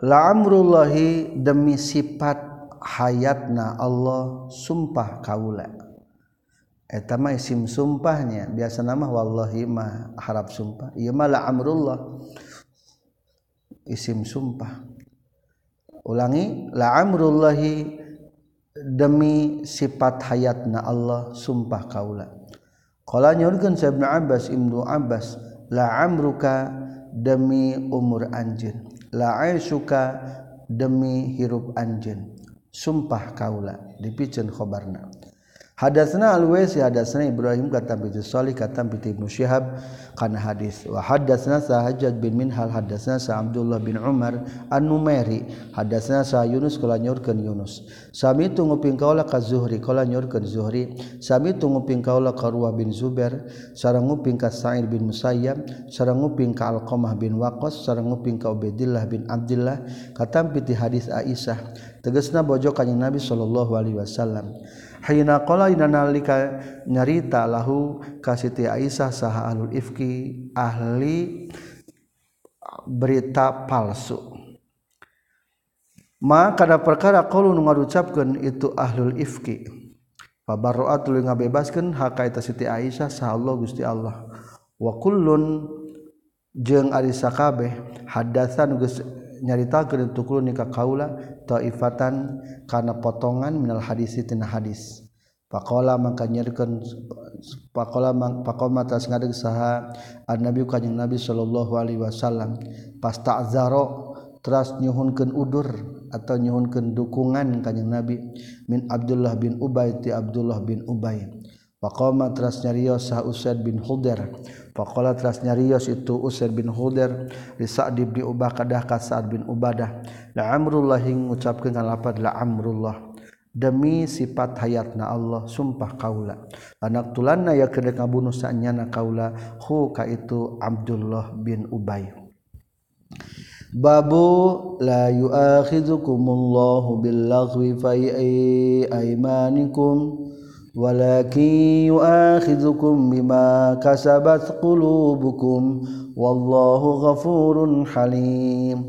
la amrullahi demi sifat hayatna Allah sumpah kaula. Eta mah isim sumpahnya biasa nama wallahi mah harap sumpah. Ieu mah la amrullah isim sumpah. Ulangi la amrullahi demi sifat hayatna Allah sumpah kaula. Qala nyurkeun sa Ibnu Abbas Ibnu Abbas la amruka demi umur anjeun. La aisuka demi hirup anjeun. Sumpah kaula dipiceun khabarna Hadatsna al-Wais hadatsna Ibrahim katam bi Shalih katam bi Ibnu Syihab. Kana hadis wa hadatsna Sahajjad bin Minhal hadatsna Sa Abdullah bin Umar an-Numairi hadatsna Sa Yunus kala nyurkeun Yunus. Sami tunggu nguping kaula ka Zuhri kala nyurkeun Zuhri. Sami tunggu nguping kaula ka Ruwah bin Zubair sareng nguping ka Sa'id bin Musayyab sareng nguping ka Alqamah bin Waqqas sareng nguping ka Ubaidillah bin Abdullah katam bi hadis Aisyah. Tegasna bojo kanjing Nabi sallallahu alaihi wasallam. Hainaqalanalika nyarita lahu ka Siti Aisyah saha alul ifki ahli berita palsu. Ma kada perkara qalu nu ngaducapkeun itu ahlul ifki. Fabarra'at lu ngabebaskeun hakaita Siti Aisyah saha Allah Gusti Allah. Wa kullun jeung ari sakabeh hadatsan geus nyaritakeun tukul nikah kaula taifatan kana potongan minal hadis tina hadis. Pakola maka nyerkeun pakola pakoma tas ngadeg saha annabi kanjeng Nabi sallallahu alaihi wasallam. Pas ta'zaro teras nyuhunkeun udur atau nyuhunkeun dukungan kanjeng Nabi min Abdullah bin Ubay ti Abdullah bin Ubay. Faqama teras nyarios sah Usaid bin Hudair. Faqala teras nyarios itu Usaid bin Hudair di Sa'd bin Ubadah ka Sa'd bin Ubadah. La amrullah hing ngucapkeun lapad la amrullah. demi sifat hayatna Allah sumpah kaula anak tulanna ya kena ngabunuh sanyana kaula hu ka itu Abdullah bin Ubay Babu la yu'akhidhukumullahu billaghwi fi aymanikum ولكن يؤاخذكم بما كسبت قلوبكم والله غفور حليم.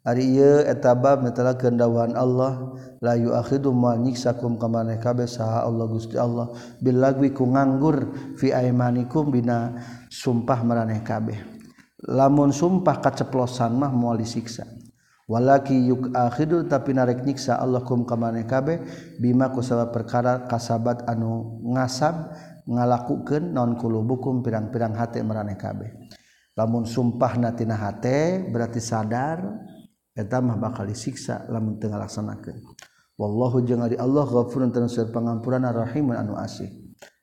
Ari ieu eta bab netelakeun dawuhan Allah la yu'akhidu ma nyiksakum ka maneh kabeh saha Allah Gusti Allah. Bil lagwi ku nganggur fi aimanikum bina sumpah maraneh kabeh. Lamun sumpah kaceplosan mah moal disiksa. walaki yuk akhidu tapi narek nyiksa Allah kum kamane kabe bima kusabab perkara kasabat anu ngasab ngalakukeun non kulubukum pirang-pirang hate marane kabe lamun sumpah natina hate berarti sadar eta mah bakal disiksa lamun teu ngalaksanakeun. Wallahu jeung ari Allah ghafurun tanusir pangampuran rahimun anu asih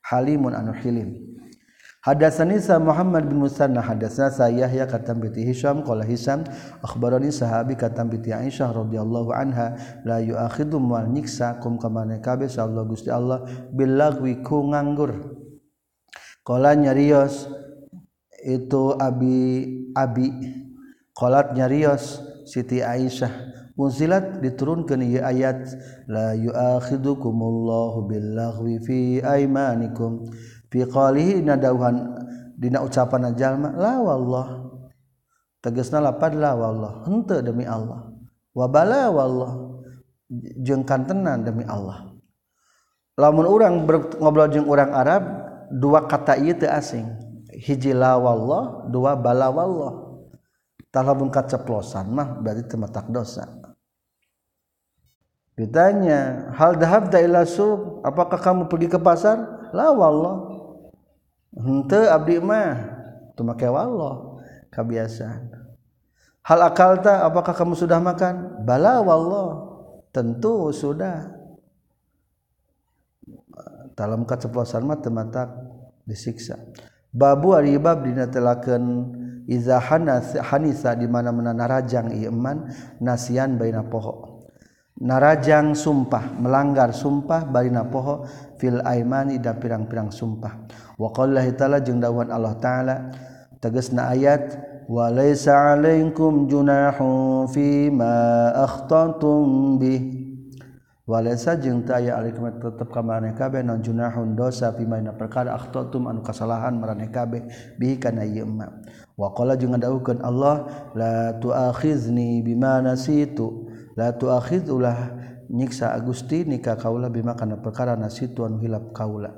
halimun anu hilim. Hadatsani sa Muhammad bin Musanna hadatsana sa Yahya katam bi Hisham qala Hisham akhbarani sahabi katam bi Aisyah radhiyallahu anha la yu'akhidum wal nyiksa kum kamane kabe Allah Gusti Allah bil lagwi ku nganggur. Qala nyarios itu abi abi. Qalat nyarios Siti Aisyah. Muzilat diturunkan ia ayat la yu'akhidukumullahu billaghwi fi aymanikum fi qalihi nadauhan dina ucapan jalma la wallah. Tegasna lapad la wallah. Henteu demi Allah. Wa bala wallah. Jeung kantenan demi Allah. Lamun urang ngobrol jeung urang Arab dua kata ieu teu asing. Hiji la wallah dua bala wallah. Talamun kaceplosan mah berarti temetak dosa. Ditanya hal dahab ila sub? Apakah kamu pergi ke pasar? La wallah henteu abdi mah. Teu make wallah kebiasaan hal akalta apakah kamu sudah makan? Bala wallah tentu sudah. Dalam keceplosan mah tematak disiksa. Babu ari bab dina telakeun iza hanisa di mana-mana narajang iman nasian baina poho. Narajang sumpah melanggar sumpah baina poho fil aimani dan pirang-pirang sumpah. waqallahitaala jeung dawan Allah ta'ala tegesna ayat walaysa 'alaikum junahun fima akhtantum bih. Walaysa jeung teu aya alaikum tetep ka maraneh kabeh non junahun dosa fima dina perkara akhtatum anu kasalahan maraneh kabeh bihi kana ieu emma. Waqala jeung ngadawuhkeun Allah la tu'akhizni bima nasitu. La tu'akhizulah nyiksa Agusti nikah kaula bima kana perkara nasitu anu hilap kaula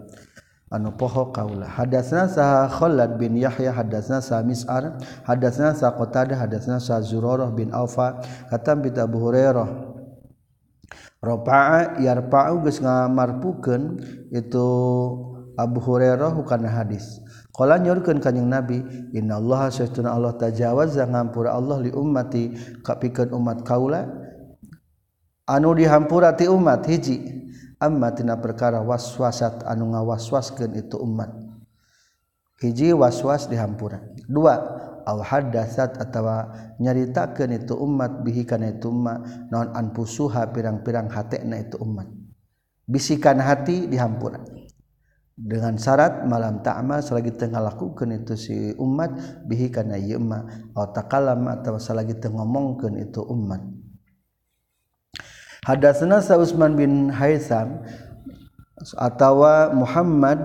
anu poho kaula. Hadasna saha Khalad bin Yahya hadasna sa Mis'ar hadasna sa Qatadah hadasna sa Zurarah bin Aufa katam bi Abu Hurairah. Rafa'a yarfa'u geus ngamarpukeun itu Abu Hurairah hukana hadis. Kala nyorkeun kanjing Nabi innallaha sayyiduna Allah tajawaza ngampura Allah li ummati kapikeun umat kaula. Anu dihampura ti umat hiji. ammatina perkara waswasat anu ngawaswaskeun itu umat. Hiji waswas dihampura dua aw hadatsat atawa nyaritakeun itu umat bihi kana itu umat naon anfusuha pirang-pirang hatena itu umat. Bisikan hati dihampura dengan syarat malam ta'mal selagi tengah lakukan itu si umat bihi kana ieu umat atau takalam atau selagi tengah ngomongkeun itu umat. Hadasna sa Utsman bin Haitsam atawa Muhammad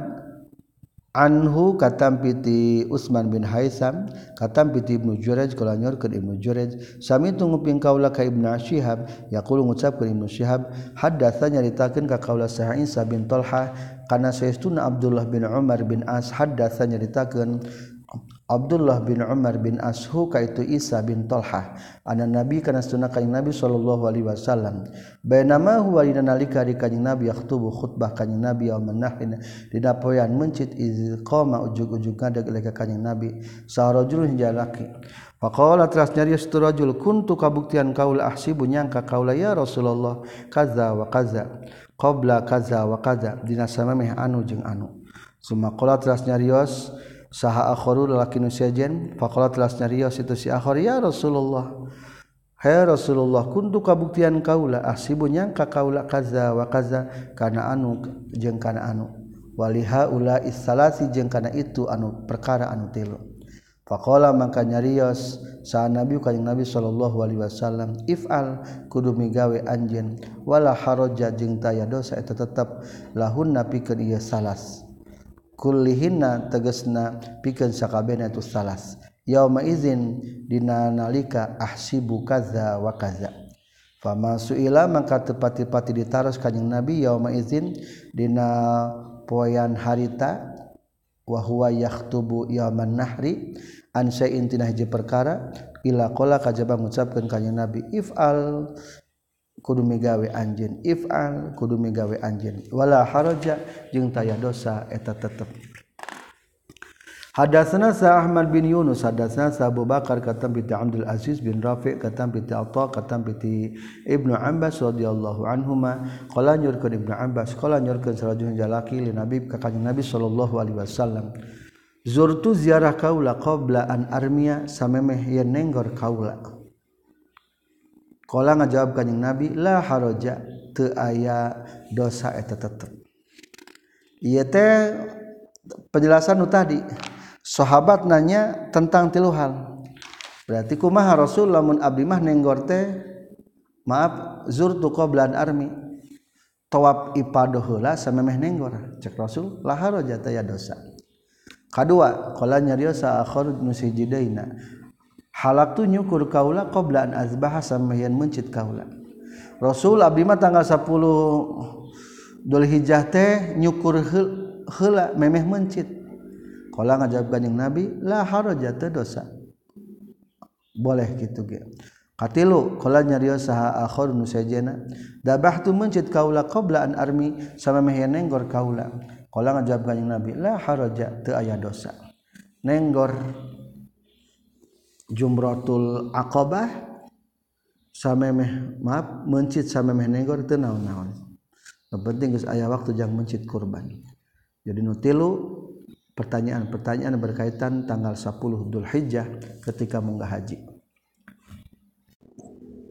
anhu katam piti Utsman bin Haitsam katam piti Ibnu Jurayj kala nyorkeun Ibnu Jurayj sami tunguping kaula ka Ibnu Syihab? Yaqulu ngucapkeun Ibnu Syihab hadatsa nyaritakeun ka kaula Sa'id bin Talha kana saestuna Abdullah bin Umar bin As hadatsa nyaritakeun Abdullah bin Umar bin Ashu kaitu Isa bin Talha. Anak nabi kana sunnah kanjing nabi sallallahu alaihi wasallam. Bainama huwa dina nalika di kanjing nabi yaktubu khutbah kanjing nabi yaumun nahin dina poean mencit iz qama ujug-ujug ngadeg leka kanjing nabi. Sarajul jalaki. Faqala teras nyarius tu rajul kuntu kabuktian kaul ahsibu nyangka kaula ya Rasulullah kaza wa kaza qabla kaza wa kaza. Dina samameh anu jeung anu. Summa qala teras nyarios saha akhlaki nusajen telas nyarios itu si akhor ya Rasulullah Hai Rasulullah kuntu kabuktian kaula asibu nyangka kaula kaza wa kaza kana anu jeung kana anu. Waliha ula istalasi jeung kana itu anu perkara anu tilu faqala mangka nyarios sa nabi ka nabi sallallahu alaihi wasallam ifal kudu migawe anjeun. Wala haraja jeung taya dosa eta tetep lahun napikeun ieu salas. kullihina tegesna pikeun sakabehna tu salas. Yauma izin dina nalika ahsibu kaza wa kaza. Fama suila mangka tepati-pati ditaros kanjing nabi yauma izin dina poean harita wa huwa yakhtubu yauman nahri an syai'in tinah perkara ila qala kajaba ngucapkeun kanjing nabi ifal kudu migawe anjeun if'al kudu migawe anjeun wala haraja jeung taya dosa eta tetep. Hadatsana sa Ahmad bin Yunus hadatsana sa Abu Bakar katam bi Abdul Aziz bin Rafi katam bi Atha katam bi Ibnu Abbas radhiyallahu anhuma. Qala nyurkeun Ibnu Abbas qala nyurkeun sarajul jalaki li Nabi ka kanjeng Nabi sallallahu alaihi wasallam. Zurtu ziarah kaula qabla an armiya samemeh yen nenggor kaula Kala ngajawab kanjing Nabi la haraja teu aya dosa eta tetep. Ieu teh penjelasan nu tadi. Sahabat nanya tentang tilu hal. Berarti kumaha Rasul lamun abdi mah nenggor teh maaf zurtu qoblan armi tawaf ipadah heula samemeh nenggor. Cek Rasul la haraja aya dosa. Kadua kala nyariosa akhir nusijidaina. halak tuh nyukur kaula qoblaan azbaha samahian mencit kaula. Rasul abdi mah tanggal 10 Dzulhijjah teh nyukur heula memeh mencit. Kala ngajawab kanjing Nabi la haraja teu dosa. Boleh gitu ge. Katilu kala nyarios saha akhir nu sajena dabahtu mencit kaula qabla an armi sama meheun nenggor kaula. Kala ngajawab kanjing Nabi la haraja teu aya dosa. Nenggor. Jumrotul aqabah samemeh maaf mencit samemeh negor teu naon-naon. Penting geus aya waktu jang mencit kurban. Jadi nutilu pertanyaan-pertanyaan berkaitan tanggal 10 Dzulhijjah ketika munggah haji.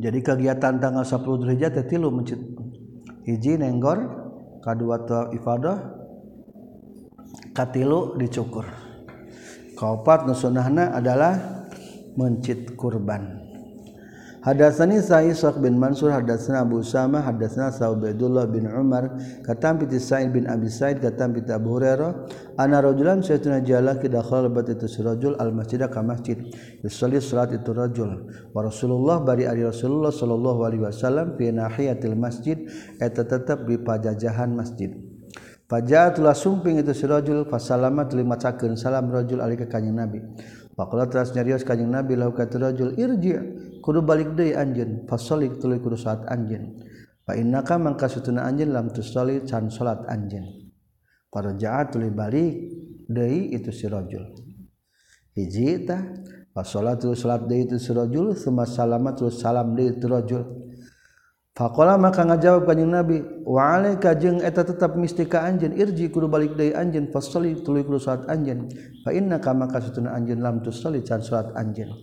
Jadi kegiatan tanggal 10 Dzulhijjah teh tilu mencit. Hiji nenggor kadua tawaf ifadah katilu dicukur. Kaopat nusunahna adalah mencit kurban. Hadatsani Sa'isaq bin Mansur hadatsana Abu Usama hadatsana Sa'ubaidullah bin Umar katam bi Sa'id bin Abi Sa'id katam bi Abu Hurairah anna rajulan saytuna jala ki dakhala bat itu rajul al masjid ka masjid yusalli salat itu rajul wa Rasulullah bari ari Rasulullah sallallahu alaihi wasallam fi nahiyatil masjid eta tetep di pajajahan masjid. Fajatulah sumping itu si rajul fasalamat limacakeun salam rajul alika kanjeng Nabi. Pakola teras nyarios kanjeng Nabi lau kata rajul irji kudu balik deui anjeun fasolik tuluy kudu salat anjeun. Fa innaka mangka sutuna anjeun lam tusolli can salat anjeun. Para jaat tuluy balik deui itu si rajul. Hiji tah fasolatu salat deui itu si rajul summa salama tuluy salam deui itu rajul. Fakola maka ngajawab kanjeng Nabi, wa'alaika jeung eta tetap mistika anjeun irji kudu balik deui anjeun fasali tuluy kudu salat anjeun. fa inna maka satuna anjeun lam tusoli can salat anjeun.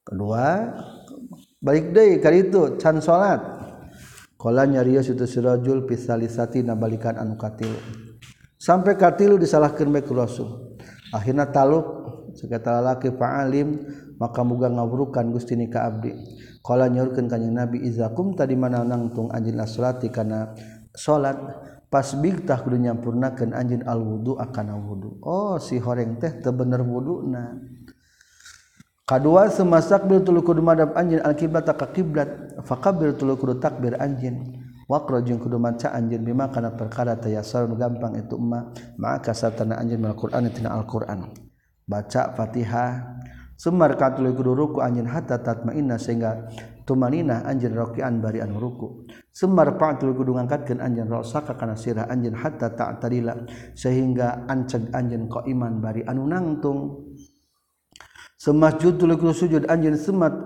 Kedua, balik deui ka ditu can salat. Qala nyarios situ sirajul pisalisati nabalikan anu katilu. Sampai katilu disalahkeun bae rasul. Akhirna taluk sekata lalaki fa'alim maka muga ngawurukan gusti nikah abdi Kala nyaurkeun kanjing Nabi izakum tadi mana nangtung anjin as-salati kana salat pas big tah kudu nyampurnakeun anjin al-wudu akana wudu. Oh si horeng teh teu bener wuduna. Kadua semasak bil tulu kudu madab anjin al-kiblat ka kiblat faqabil tulu kudu takbir anjin. Waqra jeung kudu maca anjin bima kana perkara tayasar gampang itu emak maka satana anjin al-Qur'an tina al-Qur'an. Baca Fatihah Sumar katului kudu ruku anjin hatta tatma inna sehingga tumanina anjin rokian bari anu ruku. Sumar patul kudu ngangkatkeun anjin rosaka kana sirah anjin hatta ta'tadila sehingga anceg anjin iman bari anu nangtung. Semas judul kudu sujud anjin semat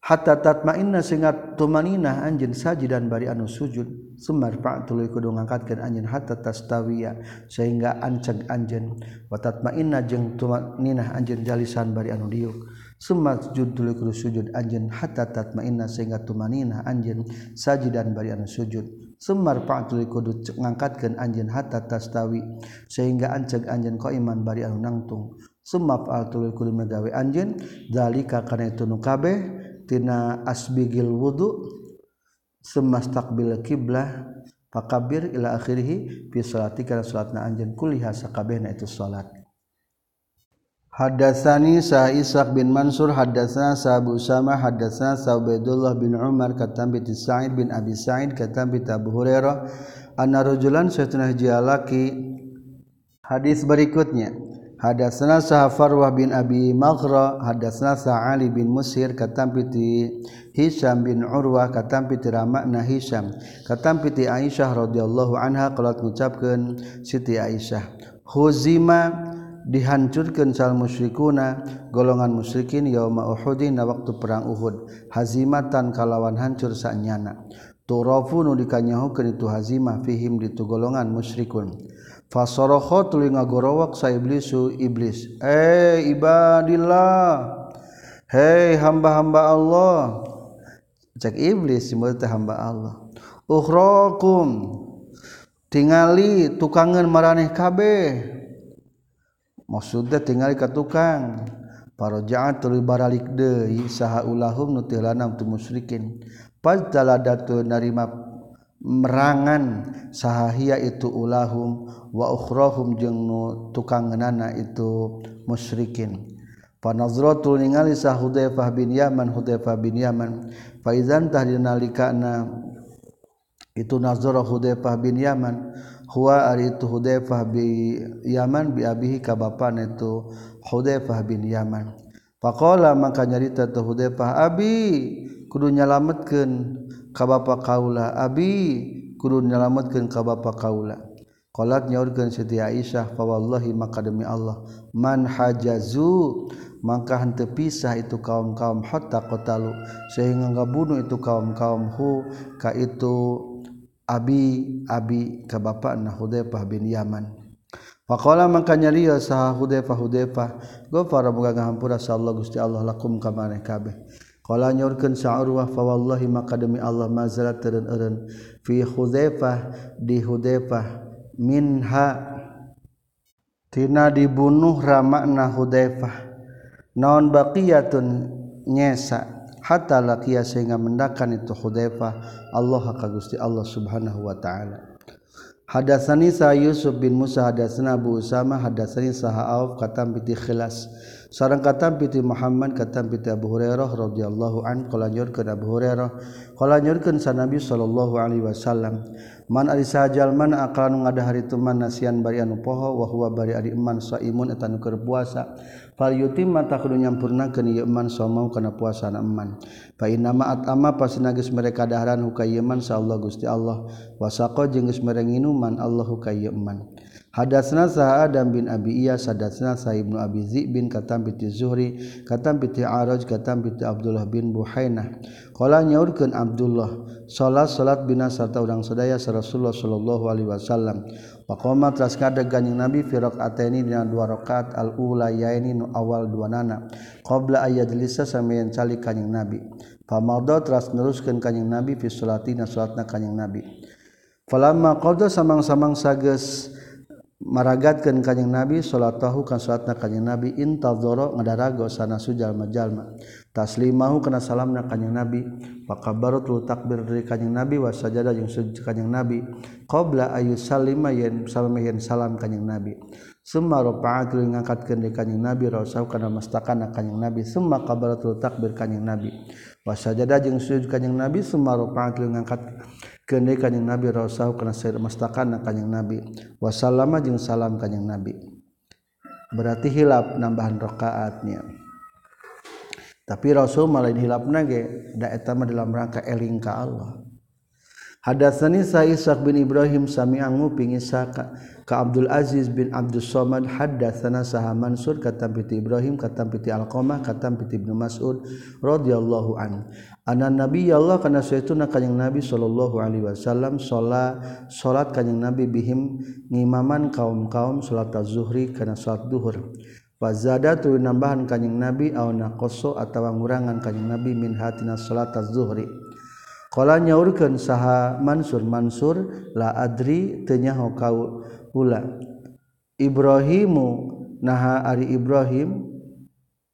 hatta tatma inna sehingga tumanina anjin sajid dan bari anu sujud. Sumar Pak tuluy kudu ngangkatkeun anjeun hatta tastawiya sehingga anceg anjeun. Watat mainna jeung tumaninah anjeun jalisan bari anu diuk. Summa sujud tuluy kudu sujud anjeun hatta tatmainna sehingga tumaninah anjeun sajidan bari anu sujud. Sumar Pak tuluy kudu ngangkatkeun anjeun hatta tastawi sehingga anceg anjeun qaiman bari anu nangtung. Summa fa'al tuluy kudu megawe anjeun zalika kana itu nu kabeh tina asbigil wudu' semastaqbil kiblah fakabir ila akhirih fi salati kana salatna anjeun kulliha sakabehna itu salat. Hadatsani sa Ishaq bin Mansur hadatsana sa Abu Usama hadatsana sa Ubaidullah bin Umar katam bi Sa'id bin Abi Sa'id katam bi Abu Hurairah anna rajulan satuna jalaki hadis berikutnya. Hadatsana Farwah bin Abi Maghra hadatsana Ali bin Musir katampi ti Hisham bin Urwah katampi ti Ramana Hisham katampi ti Aisyah radhiyallahu anha qalat ngucapkeun Siti Aisyah Huzima dihancurkan sal musyrikuna golongan musyrikin yauma Uhudin na waktu perang Uhud. Hazimatan kalawan hancur sanyana turafu nu dikanyahukeun itu hazimah fihim ditu golongan musyrikun. fasoroho tuli ngagorowak sa iblisu iblis. Eh ibadillah. Hei hamba-hamba Allah. Cek iblis simbol teh hamba Allah. Ukhrakum. Tingali tukangan maraneh kabeh. Maksudnya tingali ka tukang. Para ja'at tuli baralik deui saha ulahum nutilana tu musyrikin. Pastaladat narima merangan sahahia itu ulahum wa ukhrohum jeung nu tukangeunana itu musyrikin. Panazratul ningali sah Hudzaifah bin Yaman Hudzaifah bin Yaman fa idzan tahdiнаlikana itu nazara Hudzaifah bin Yaman huwa ari itu Hudzaifah bi Yaman bi abihi ka bapana itu Hudzaifah bin Yaman. Faqala maka nyarita tu Hudzaifah abi kudu nyalametkeun ka Bapa Kaula. Abi kudu nyalametkeun ka Bapa Kaula. Qalat nyaurkeun Siti Aisyah fawallahi maka demi Allah man hajazu maka henteu pisah itu kaum-kaum hatta qatalu. Sehingga ngabunuh itu kaum-kaum hu ka itu abi abi ka bapa na Hudzaifah bin Yaman. Faqala maka nyarios saha Hudzaifah Hudzaifah gofara muga ngahampura sallallahu Gusti Allah lakum ka maneh kabeh. Qala nyorkeun sa Urwah fa wallahi maka demi Allah mazalat teureun-eureun fi Hudzaifah di Hudzaifah minha tina dibunuh ramakna Hudzaifah. Naon baqiyatun? Nyesa. Hatta laqiya sehingga mendakan itu Hudzaifah. Allah ka Gusti Allah Subhanahu wa taala. Hadatsani sa Yusuf bin Musa hadatsana Abu Usama hadatsani saha Auf katam piti khilas sarang katam piti Muhammad katam piti Abu Hurairah radhiyallahu an qala nyurkeun Abu Hurairah. Qala nyurkeun sa Nabi sallallahu alaihi wasallam. Man ari sajalman akalan ngadahar itu man nasian bari anu poho wa huwa bari ari iman saimun eta nu keur puasa. Fal yutim mata kudu nyampurnakeun ieu iman somau kana puasa na iman. Fa inna ma atama pasina geus mereka daharan hukay iman sa Allah Gusti Allah. Wasaqa jeung geus mere nginuman Allahu kay iman. Hadatsna Sa Adam bin Abi Iyas hadatsna Sa Ibnu Abi Zi bin katam piti Zuhri katam piti Araj katam piti Abdullah bin Buhainah. Qala nyaurkeun Abdullah salat salat bina sarta urang sadaya Rasulullah sallallahu alaihi wasallam. Pakoma teras kadeg ganjing Nabi fi rakaataini dina dua rakaat al ula yaini nu awal dua nana qabla ayajlisa samayan calik kanjing Nabi. Pamaldo teras neruskeun kanjing Nabi fi salatina salatna kanjing Nabi. Falamma qada samang-samang sages maragatkan kanyang nabi salat tahu kan salatna kanyang nabi. Intadzoro ngadarago sana sujal majalma. Taslimahu kana salamna kanyang nabi. Pakabarut lu takbir dari kanyang nabi wa sajada jeung sujud kanyang nabi. Qabla ayu salima yen salamihin salam kanyang nabi. Summa rafa'at ngangkatkeun di kanyang nabi rasul kana mastakan kanyang nabi. Summa kabarat takbir kanyang nabi. Wa sajada jeung sujud kanyang nabi summa rafa'at ngangkat Kene kanjing Nabi rausau kana sayur mastakan kanyang Nabi. Wasallama jeung salam kanyang Nabi. berarti hilap nambahan rakaatnya tapi Rasul malah hilap nage da eta mah dalam rangka eling ka Allah Hadatsani sa Ishaq bin Ibrahim sami'an nguping Ishaq ka Abdul Aziz bin Abdul Somad hadatsana saha Mansur katam piti Ibrahim katam piti Alqamah katam piti Ibnu Mas'ud radhiyallahu an. anak nabi ya Allah karena suatu na kanyang nabi sallallahu alaihi wasallam salat salat kanyang nabi bihim ngimaman kaum-kaum salat az-zuhri kana salat duhur. Fazada tu nambahan kanyang nabi au naqaso atawa ngurangan kanyang nabi min hatina salat az-zuhri. Qala nyaurkeun saha Mansur Mansur la adri tenyaho kau ula Ibrahimu naha ari Ibrahim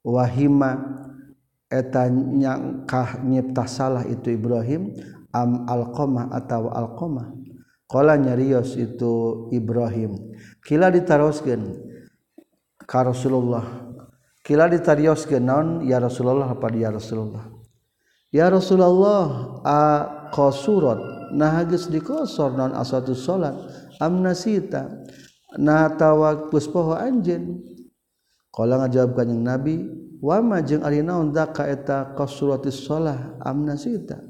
wahima. etanyangkah nyipta salah itu Ibrahim am alqamah atau alqamah. Qala nyarios itu Ibrahim. Kila ditaroskeun ka Rasulullah? Kila ditarioskeun naon? Ya Rasulullah apa ya Rasulullah? Ya Rasulullah a qasurat nah geus dikosor naon asatu salat am nasita. Nah tawak puspoho anjeun. kalau ngajawab kanyang nabi wama jeung ari naon zaka eta qasratis shalah amna sita?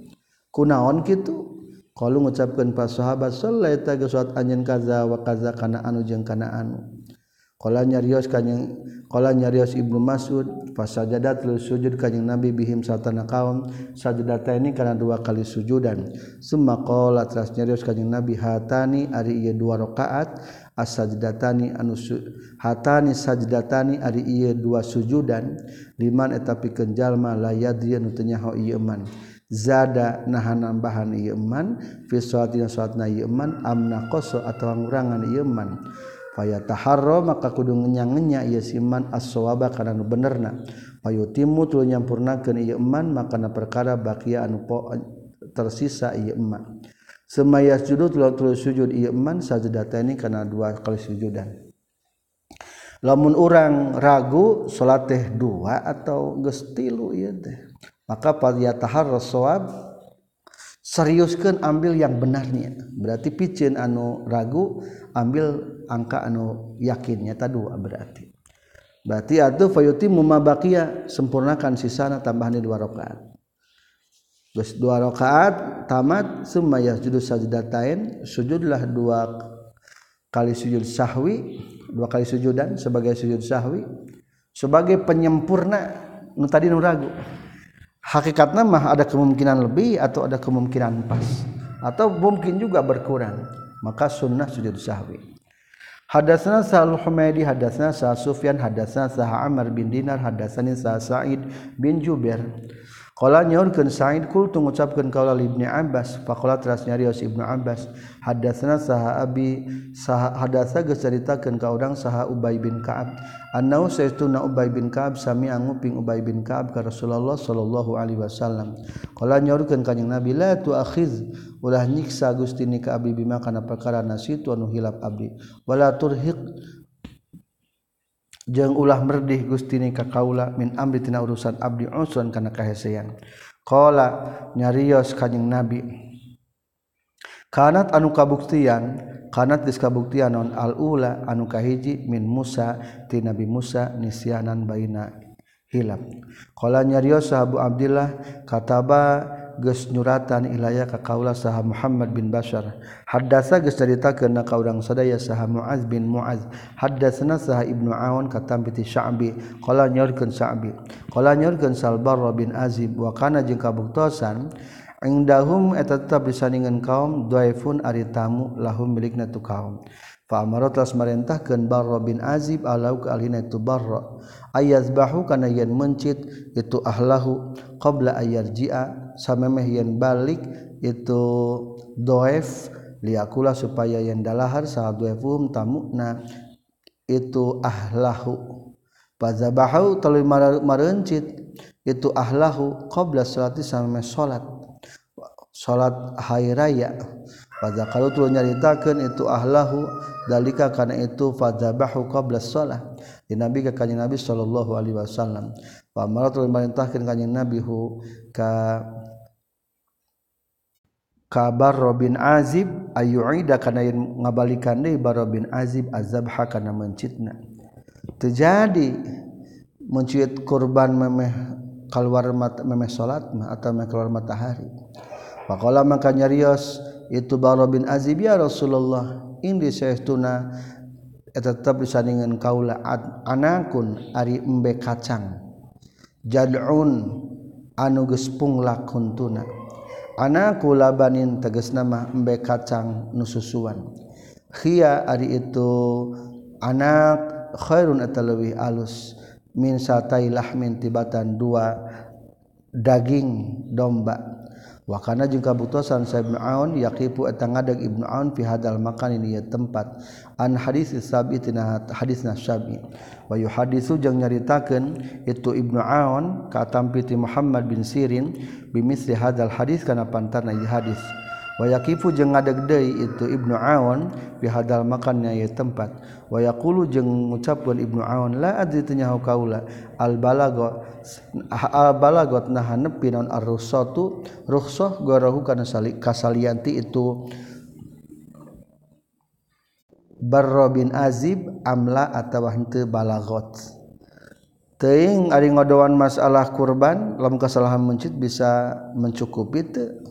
Kunaon kitu? Kalau ngucapkeun para sahabat sallallahu eta geus anjeun kaza wa kaza kana anu jeung kana anu. Qala nyarios kanyang qala nyarios ibnu mas'ud fasajadat lu sujud. Kanyang nabi bihim satana kaum sajadataini kana dua kali sujudan. Summa qala teras nyarios kanyang nabi hatani ari ieu dua rakaat asajdatani anu hatani sajdatani ari ieu dua sujudan liman eta pikeun jalma la yadri anu teu nyaho ieu man zada naha nambahan ieu man fi salatina salatna ieu man amna qasa atawa ngurangan ieu man fayataharra maka kudu ngenyang-nya siman as-sawaba kana nu benerna. Payutimu tuluy nyampurnakeun ieu man makana perkara bakia anu tersisa ieu semaya sudut sujudman saja data ini karena dua kali sujudan. Lamun orang ragu salat teh dua atau gestilu teh. Maka pada taharwab seriuskan ambil yang benarnya berarti picin anu ragu ambil angka anu yakinnya tadi dua berarti. Berarti atau fayuti mumabakia sempurnakan sisana tambahan dua rakaat terus dua rakaat tamat semaya sujud sajdatain sujudlah dua kali sujud sahwi dua kali sujudan sebagai sujud sahwi sebagai penyempurna. Nu tadi nu ragu. Hakikatnya mah ada kemungkinan lebih atau ada kemungkinan pas. Atau mungkin juga berkurang. Maka sunnah sujud sahwi. Hadasna Sa'al Humaydi hadasna Sa Sufyan hadasna Sa Amr bin Dinar hadasani Sa Sa'id bin Jubair Kala nyaurkeun Sa'id qultu ngucapkeun kaula Ibnu Abbas faqala teras nyarios Ibnu Abbas hadatsna saha abi saha hadatsa geus caritakeun ka urang saha Ubay bin Ka'ab annau saytuna Ubay bin Ka'ab sami anguping Ubay bin Ka'ab ka Rasulullah sallallahu alaihi wasallam. Qala nyaurkeun kanjing Nabi la tu akhiz ulah nyiksa Gusti ni ka abdi bima kana perkara nasitu anu hilap abdi wala turhiq jeung ulah merdih gustini ka kaula min amri tina urusan abdi usun kana kahesean. Qala nyarios kanjing nabi kanat anu kabuktian kanat geus kabuktian non al ula anu kahiji min Musa ti nabi Musa nisyanan baina hilap. Qala nyarios sahabu Abdullah kataba geus nyuratan ilaya ka kaula saha Muhammad bin Bashar. Haddasa geus caritakeun ka urang sadaya saha Muaz bin Muaz. Haddasna saha Ibnu Aun katam piti Sya'bi. Qala nyaurkeun Sya'bi. Qala nyaurkeun Salbar bin Azib. Wa kana jeung kabuktosan indahum eta tetap disandingan kaum dhaifun ari tamu lahum milikna tu kaum. Fa'amarat las marintahkeun Barra bin Azib alau ka alina itu Barra. Ayazbahu kana yen mencit itu ahlahu qabla ayarji'a samemeh yen balik itu doef liakula supaya yen dalahar saat doefum tamukna itu ahlahu. Pazabahu telu marencit itu ahlahu qabla salati sampai salat salat hari raya. Pada kalau tu nyaritakeun itu ahlahu dalika kana itu fadzabahu qabla shalah di nabi ka kanjing nabi sallallahu alaihi wasallam pamarintahkan kanjing nabihu ka kabar Robin Azib ayuida kana yen ngabalikan deui bar Robin Azib azabha kana mencitna. Terjadi mencuit korban memeh keluar mata memeh salat mah atau memeh keluar matahari. Faqala maka nyarios itu bar Robin Azib ya Rasulullah indi saestuna eta tetep disandingan kaula anakun ari embe kacang. jadun anugespung punglak tuna. Anakku labanin teges nama embe kacang nususuan Khia ari itu anak khairun atalawi alus. Min satai lahmin tibatan dua daging domba. wakana jeung kabutusan sa Ibnu Aun yaqifu eta ngadeg Ibnu Aun fi hadal makan ini tempat. An hadis sabi tina hadisna sabi. Wa yuhadisu jeung nyaritakeun itu Ibnu Aun ka tampi Muhammad bin Sirin bimisli hadal hadis kana pantarna hadis. wayakifu jeung ngadegdei itu Ibnu Aon bihadal makannya ya tempat. Wayakulu jeung ngucapkan Ibnu Aon la adri tunyahu kaula al balagot al balagot nahan nepi non ar-rusatu rukhsah garahu kana kasalianti itu Barro bin Azib amla atawa henteu balagot. Teing ari ngodoan masalah kurban lamun kesalahan mencit bisa mencukupi teu.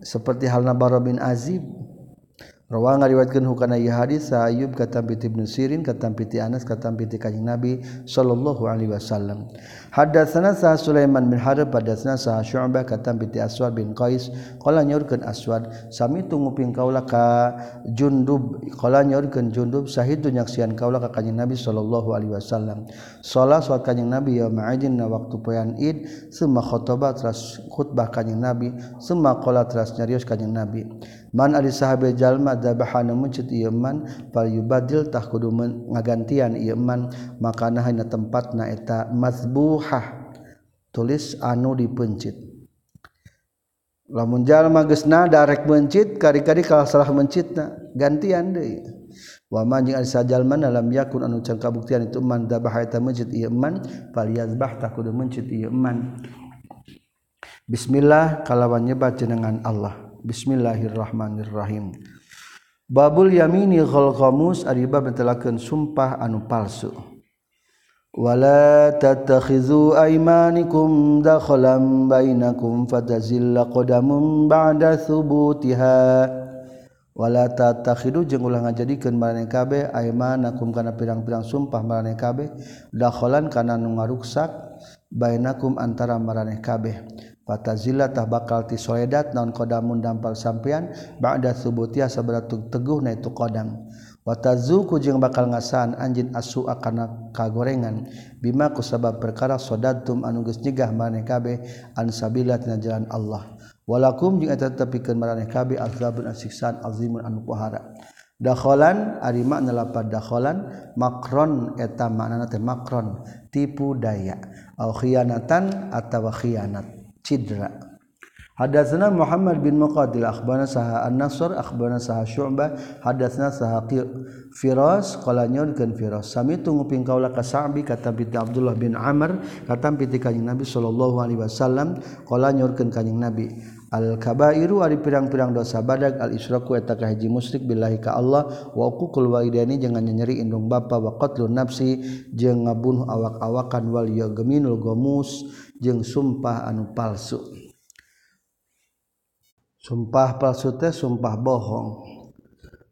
Seperti halna Barra bin Azib Rawang ngariwayatkeun hukana ieu hadis sa Ayyub kata Ibnu Sirin kata Anas kata Kanjeng Nabi sallallahu alaihi wasallam. Hadatsana sa Sulaiman bin Harb hadatsana sa Syu'bah kata binti Aswad bin Qais. Qala nyorkeun Aswad sami tunguping kaula ka Jundub. Qala nyorkeun Jundub sahidu nyaksian kaula ka Kanjeng Nabi sallallahu alaihi wasallam. Salat salat Kanjeng Nabi ya ma'idin na waktu poean Id summa khutbah Kanjeng Nabi summa qala teras nyarios Kanjeng Nabi man ari sahabe jalma dzabahana muncit ieu man fal yubadil tah kudu ngagantian ieu man makana hanya tempatna eta mazbuh tulis anu dipencit. Lamunjal magesna darek mencit kari-kari kalau salah mencit gantian deh waman jeung sajal man dalam yakun anu can kabuktian itu man dabah eta mencit ieu man falyazbah tak kudu mencit ieu man. Bismillah kalawan nyebat jenengan Allah Bismillahirrahmanirrahim. Babul yamini ghalqamus ari bab sumpah anu palsu. Wala tatakhizu aymanikum dakhalan bainakum fatazilla qadamun ba'da thubutiha. Wala tatakhidu jeung ulah ngajadikeun maraneh kabeh aymanakum kana pirang-pirang sumpah maraneh kabeh dakhalan kana nu ngaruksak bainakum antara maraneh kabeh fatazilla tah bakal ti soedat naon qadamun dampal sampean ba'da thubutiha sabaratus teguh na itu qadam watazuku jeung bakal ngasaan anjin asu akan kagorengan bimaku sabab perkara sodatum anu geus nyegah maneh kabeh an sabila tina jalan Allah. Walakum jeung eta tepikeun maraneh kabeh azabun asiksaan azimun anu pohara dakholan ari makna lapad dakholan makron eta maknana teh makron tipu daya. Au khianatan atawa khianat cidra. Hadatsana Muhammad bin Muqaddil akhbarana saha An-Nasr akhbarana saha Syu'bah hadatsana saha Firas qala nyorkeun Firas sami tunggu ping kaula ka Sa'bi kata bi Abdullah bin Amr kata bi kanjing Nabi sallallahu alaihi wasallam qala nyorkeun kanjing Nabi. Al kabairu ari pirang-pirang dosa badag al isyraku eta kahiji musyrik billahi ka Allah wa uqul walidaini jangan nyeri indung bapa wa qatlun nafsi jeung ngabunuh awak-awakan wal yagminul gomus. jeung sumpah anu palsu. Sumpah palsu teh sumpah bohong.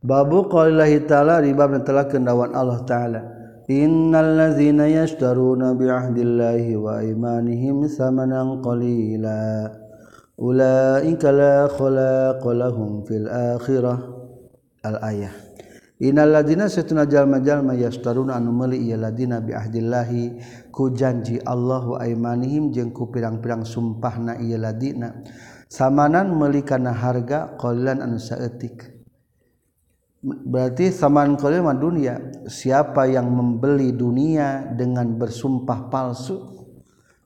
Babu qaulillahi ta'ala riba telah kendawan Allah ta'ala. Innal ladzina yashtaruna bi'ahdillahi wa imanihim samanan qalila. Ulaika la khalaqa lahum fil akhirah. Al ayah innal ladzina satuna jalma jalma yashtaruna anu meuli ieu ladina bi'ahdillahi ku janji wa imanihim jeung ku pirang-pirang sumpahna ieu ladina. Samanan melikana harga qalilan anu saeutik. Berarti saman qalil mah dunia. Siapa yang membeli dunia dengan bersumpah palsu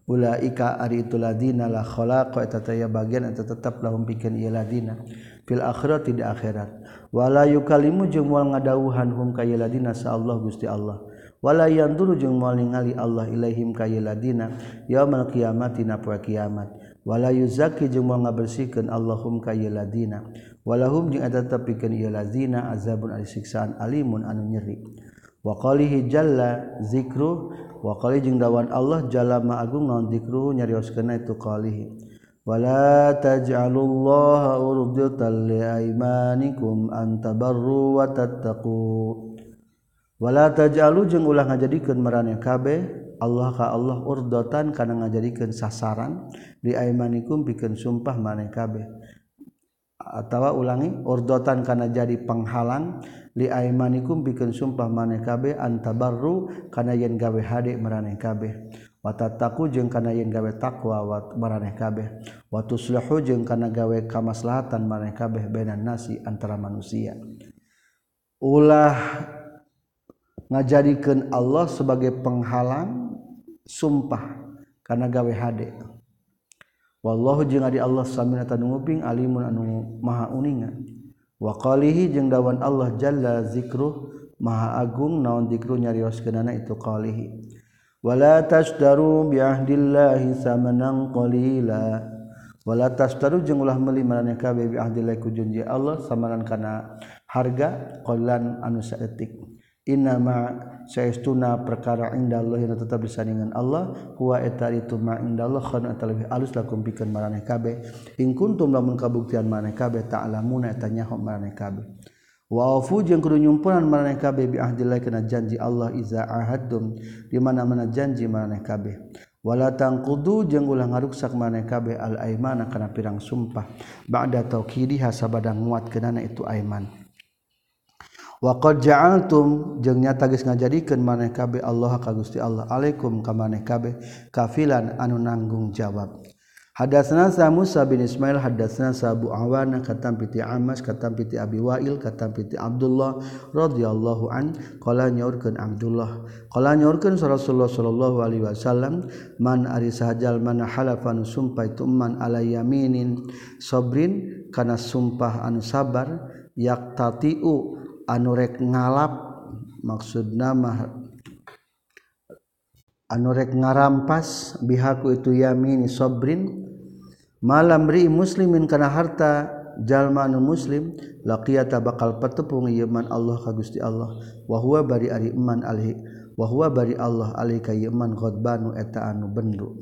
ulaika ari itu ladina la khalaqa eta taya bagian eta tetap lahum pikeun ieu ladina. Fil akhirat di akhirat. Wala yukalimu jeung moal ngadawuhan hum ka ieu ladina sa Allah Gusti Allah wala dulu jeung moal ningali Allah ilaihim ka ladina yaumil qiyamati na poe kiamat. Wala yuzaki jeung moal ngabersihkeun Allahum ka ladina walahum jeung eta tepikeun ieu ladina azabun ari siksaan alimun anu nyeri. Wa qalihi jalla zikru wa qali jeung dawan Allah jalla ma agung naon zikru nyarioskeun itu qalihi. Wala taj'alullaha الله أرضة لأيمانكم أن wa tattaqu. wala taj'alu jeung ulah ngajadikeun maraneh kabeh Allah ka Allah urdotan kana ngajadikeun sasaran di aimanikum pikeun sumpah maneh kabeh. Atawa ulangi urdotan kana jadi penghalang li aimanikum pikeun sumpah maneh kabeh antabarru kana yen gawe hade maraneh kabeh. Watataku jeung kana yen gawe takwa wat maraneh kabeh. Watuslahu jeung kana gawe kamaslahatan maraneh kabeh bainan nasi antara manusia. Ulah ngajadikan Allah sebagai penghalang sumpah karena gawe hade. Wallahu jeung adi Allah samina tanunguping alimun anu maha uninga. Wa qalihi jeung dawan Allah jalla zikruh maha agung naon zikru nyarioskeunana itu qalihi. Wala tashdaru bi ahdillahi samanan qalila. Wala tashdaru jeung ulah meuli marane kabeh bi ahdillahi ku Allah samanan kana harga qalan anu saeutik. innama saestuna perkara indallah yang tetap disandingan Allah. Huwa eta itu ma indallah khana eta lebih alus lakum pikeun maraneh kabeh. In kuntum lamun kabuktian maraneh kabeh ta'lamuna eta nyaho kabeh. Wa afu jeung kudu nyumpunan maraneh kabeh bi ahdillah kana janji Allah iza ahadum di mana-mana janji maraneh kabeh. Wala tangkudu jeung ulah ngaruksak maraneh kabeh al aimana kana pirang sumpah. Ba'da tauqidiha sabada nguatkeunana itu aiman. waqad ja'altum jeung nyata geus ngajadikeun maneh kabeh Allah ka Gusti Allah. Alaikum ka maneh kabeh kafilan anu nanggung jawab. Hadatsna sa Musa bin Ismail hadatsna sa Abu Awana katam piti Amas katam piti Abi Wail katam piti Abdullah radhiyallahu an qala nyaurkeun Abdullah. Qala nyaurkeun Rasulullah sallallahu alaihi wasallam man ari sahajal mana halafan sumpah itu man ala yaminin sabrin kana sumpah anu sabar yaqtatiu anurek ngalap maksud nama anurek ngarampas bihaku itu yamini sobrin malam ri muslimin kana harta jalma anu muslim laqiyata bakal petepung yeman Allah ka Gusti Allah. Wa huwa bari ari iman alhi wa huwa bari Allah alika yeman ieu ghadbanu eta anu bendu.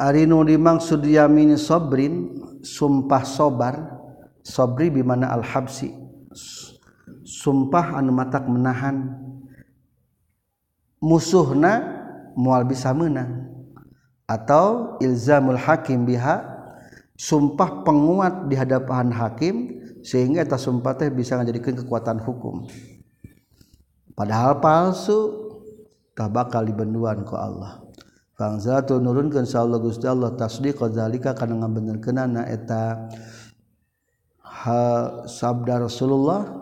Ari nu dimaksud yamini sabrin sumpah sobar sabri bi mana al habsi sumpah anu matak menahan. Musuhna mual bisa menang atau ilzamul hakim biha sumpah penguat di hadapan hakim sehingga eta sumpah teh bisa menjadikan kekuatan hukum. Padahal palsu tak bakal dibenduan ku Allah. Bangsa tu nurunkan Allah Gusti Allah tasdiq zalika kana ngabenerkeunana eta. Ha sabda Rasulullah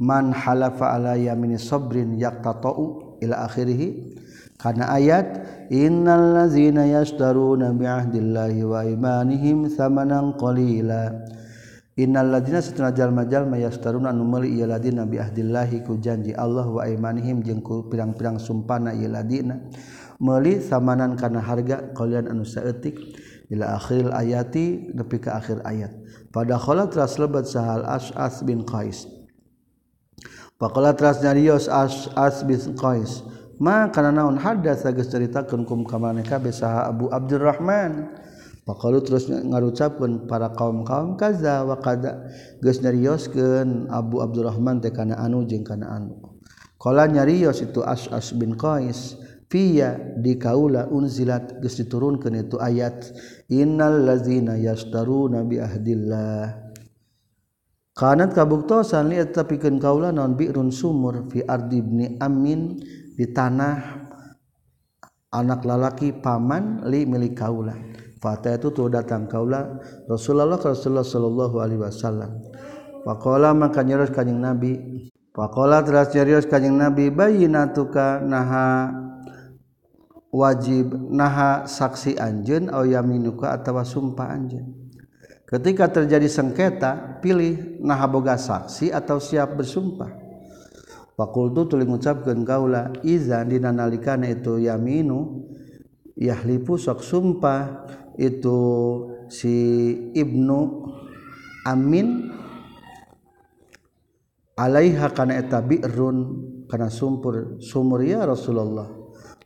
man halafa ala yamini sabrin yaqtatu ila akhirih. Kana ayat innal ladzina yashtaruna bi ahdillahi wa imanihim thamanan qalila. Innal ladzina satuna jalma-jalma yashtaruna anu meuli ieu ladina bi ahdillahi ku janji Allah wa imanihim jeung ku pirang-pirang sumpana ieu ladina. Meuli samanan kana harga kalian anu saeutik. Ila akhir ayati nepi ka akhir ayat. Pada khala telah lebat sahal as'as bin qais. Pakola teras nyarios as as bin Qais. Ma kana naon hadas geus caritakeun kum ka maneka besaha Abu Abdurrahman. Pakalu terus ngarucapkeun para kaum-kaum kaza wa kada geus nyarioskeun Abu Abdurrahman teh kana anu jeung kana anu. Kala nyarios itu As As bin Qais fiya di kaula unzilat geus diturunkeun itu ayat innal ladzina yashtaruna bi ahdillah Kanat kabuktosan lihat tapi ken kaula non bi'run sumur fi ardi ibni amin di tanah anak lalaki paman li milik kaula. Fatah itu tuh datang kaula Rasulullah Rasulullah sallallahu alaihi wasallam. Pakola maka nyerios kanjeng Nabi. Pakola teras nyerios kanjeng Nabi bayinatuka naha wajib naha saksi anjeun au yaminuka atawa sumpah anjeun. Ketika terjadi sengketa pilih nah boga saksi atau siap bersumpah. Fakultu tuling ngucapkeun kaula iza dina nalikana itu yaminu yahlifu sok sumpah itu si ibnu amin Alaiha kana eta bi'run kana sumpur sumur ya Rasulullah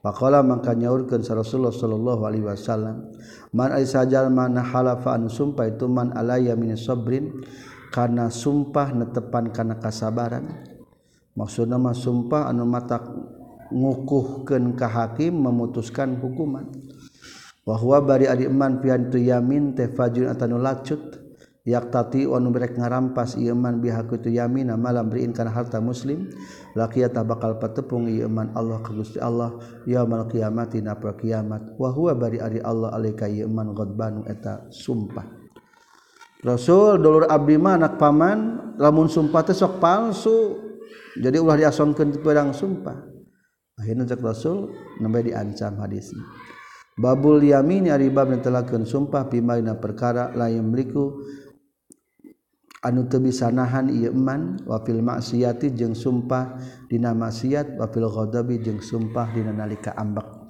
Pakola maka nyaurkeun sa Rasulullah sallallahu alaihi wasallam. Man ai sajalma na halafa anu sumpah itu man alaya min sabrin kana sumpah netepan kana kasabaran. Maksudna mah sumpah anu mata ngukuhkeun ka hakim memutuskan hukuman. Wa huwa bari ari iman pian tu yamin teh fajun atanu lacut. Yak tati anu merek ngarampas iman bihaku tu yamin malam beriin kana harta muslim lakiata bakal patepung iman Allah ka Gusti Allah yaumul kiamati na kiamat. Wa huwa bari ari Allah alaika iman ghadbanu eta sumpah. Rasul dulur abdi mah anak paman lamun sumpah teh sok palsu jadi ulah diasongkeun pedang sumpah. Akhirnya cek Rasul nembe diancam hadisnya babul yamin ari bab telakeun sumpah pimaina perkara lain meliku anu teu bisa nahan ieu iman wa fil maksiati jeung sumpah dina maksiat wa fil ghadabi jeung sumpah dina nalika ambek.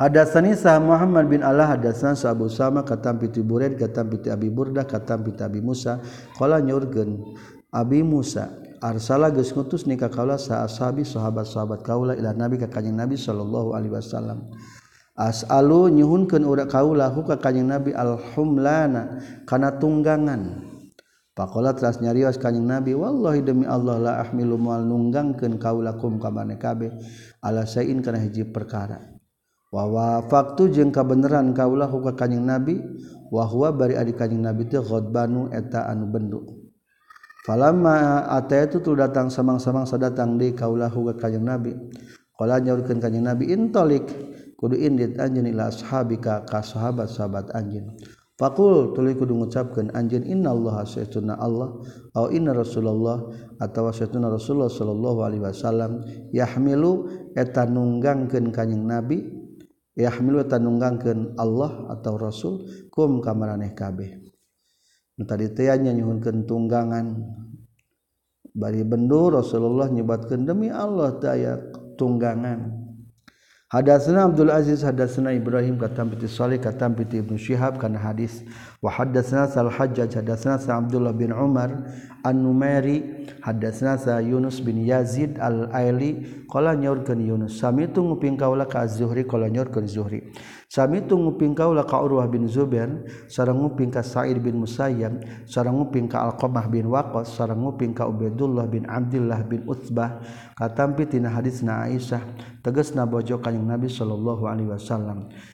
Hadatsani sa Muhammad bin Allah hadatsan sa Abu Sama katam piti Buraid katam piti Abi Burda katam piti Abi Musa qala nyurgen Abi Musa arsala geus ngutus ni ka kaula sa ashabi sahabat-sahabat kaula ila nabi ka kanjing nabi sallallahu alaihi wasallam. asalu nyuhunkeun ura kaula hu ka kanjing Nabi alhumlana kana tunggangan. Pakola teras nyarios kanjing Nabi wallahi demi Allah la ahmilu moal nunggangkeun kaula kum ka mane kabeh ala sain kana hiji perkara. Wa wafaqtu jeung kabeneran kaula hu ka kanjing Nabi wa huwa bari adi kanjing Nabi teh ghadbanu eta anu bendu. Falamma ataitu tu datang samang-samang sadatang di kaulah hu ka kanjing Nabi Qala nyaurkeun kanjing Nabi intolik kudu indit anjeun ila ashabika ka sahabat-sahabat anjeun. Fakul tuluy kudu ngucapkeun anjeun innallaha sayyiduna Allah au inna Rasulullah atawa sayyiduna Rasulullah sallallahu alaihi wasallam yahmilu eta nunggangkeun kanjing Nabi yahmilu eta nunggangkeun Allah atau Rasul kum ka maraneh kabeh. Nu tadi teh nya nyuhunkeun tunggangan. Bari bendu Rasulullah nyebatkeun demi Allah daya tunggangan. Hadasna Abdul Aziz hadasna Ibrahim katam piti Salih katam piti Ibnu Syihab kana hadis wa hadasna Sal Hajjaj hadasna sa Abdullah bin Umar An-Numairi hadasna sa Yunus bin Yazid Al-Aili qala nyaurkeun Yunus sami tu nguping kaula ka Az-Zuhri qala nyaurkeun Zuhri. Sami tu nguping kaula ka Urwah bin Zubair sareng nguping ka Sa'id bin Musayyab sareng nguping ka Al-Qamah bin Waqqas sareng nguping ka Ubaidullah bin Abdullah bin Utsbah katampi tina hadisna Aisyah tegasna bojo kanjing Nabi sallallahu alaihi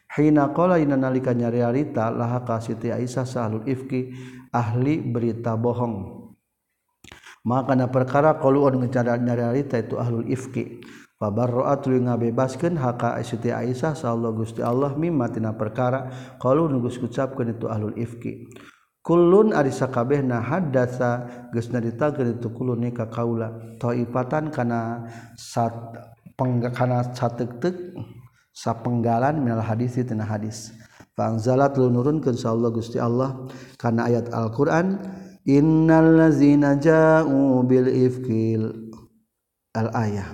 Hinakola ina nalika nyarialita laha ka Siti Aisyah sahlul ifki ahli berita bohong. Maka na perkara qaluun ngecaranya nyarialita itu ahlul ifki. Fabarra'at tuluy ngabebaskeun haka Siti Aisyah sallallahu Gusti Allah mimma tina perkara qalu nu geus ucapkeun itu ahlul ifki. Kulun ari sakabehna hadatsa geus naritakeun itu kulun ka kaula taifatan kana sat penggakana sateuk sapenggalan minal hadis tina hadis fangzalat lu nurunkeun sallallahu Gusti Allah kana ayat Al-Qur'an innal ladzina ja'u bil ifkil al ayah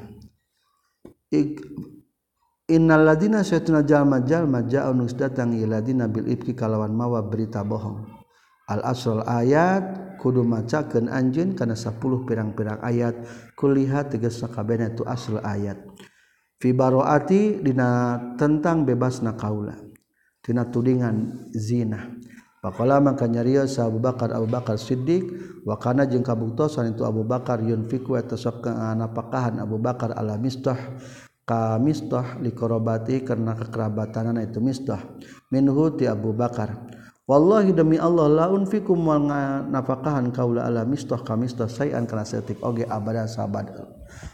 Innal ladina saytuna jalma jalma ja'u nus datang iladina bil ifki kalawan mawa berita bohong. Al asrul ayat kudu macakeun anjeun kana 10 pirang-pirang ayat kulihat tegas sakabehna tu asal ayat. Fi baroati dina tentang bebasna kaula. Tina tudingan zina. Pakola maka nyarios Abu Bakar Abu Bakar Siddiq wa kana jeung kabuktosan itu Abu Bakar yunfiku eta sok napakahan Abu Bakar ala mistah ka mistah liqorobati karena kekerabatan itu mistah minhu ti Abu Bakar wallahi demi Allah la unfikum wal nafakahan kaula ala mistah ka mistah sayan kana setik oge abada sabad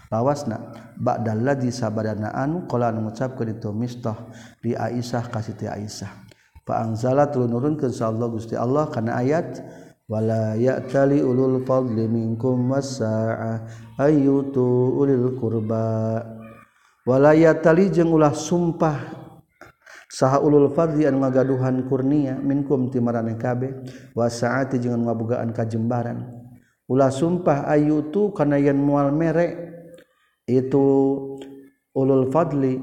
lawasna bakdaladzi sabadana anu kola mengucapkan itu mistoh di Aisyah kasih ti Aisyah. Paangzala turun nurunkan sa Allah Gusti Allah karena ayat wala ya'tali ulul fadli minkum wasa'a ayyutu ulil qurba. Wala ya'tali jeung ulah sumpah saha ulul fadli anu ngagaduhan kurnia minkum ti maraneh kabeh wasaati jeung ngabogaan kajembaran. Ulah sumpah ayyutu kana yen moal merek itu ulul fadli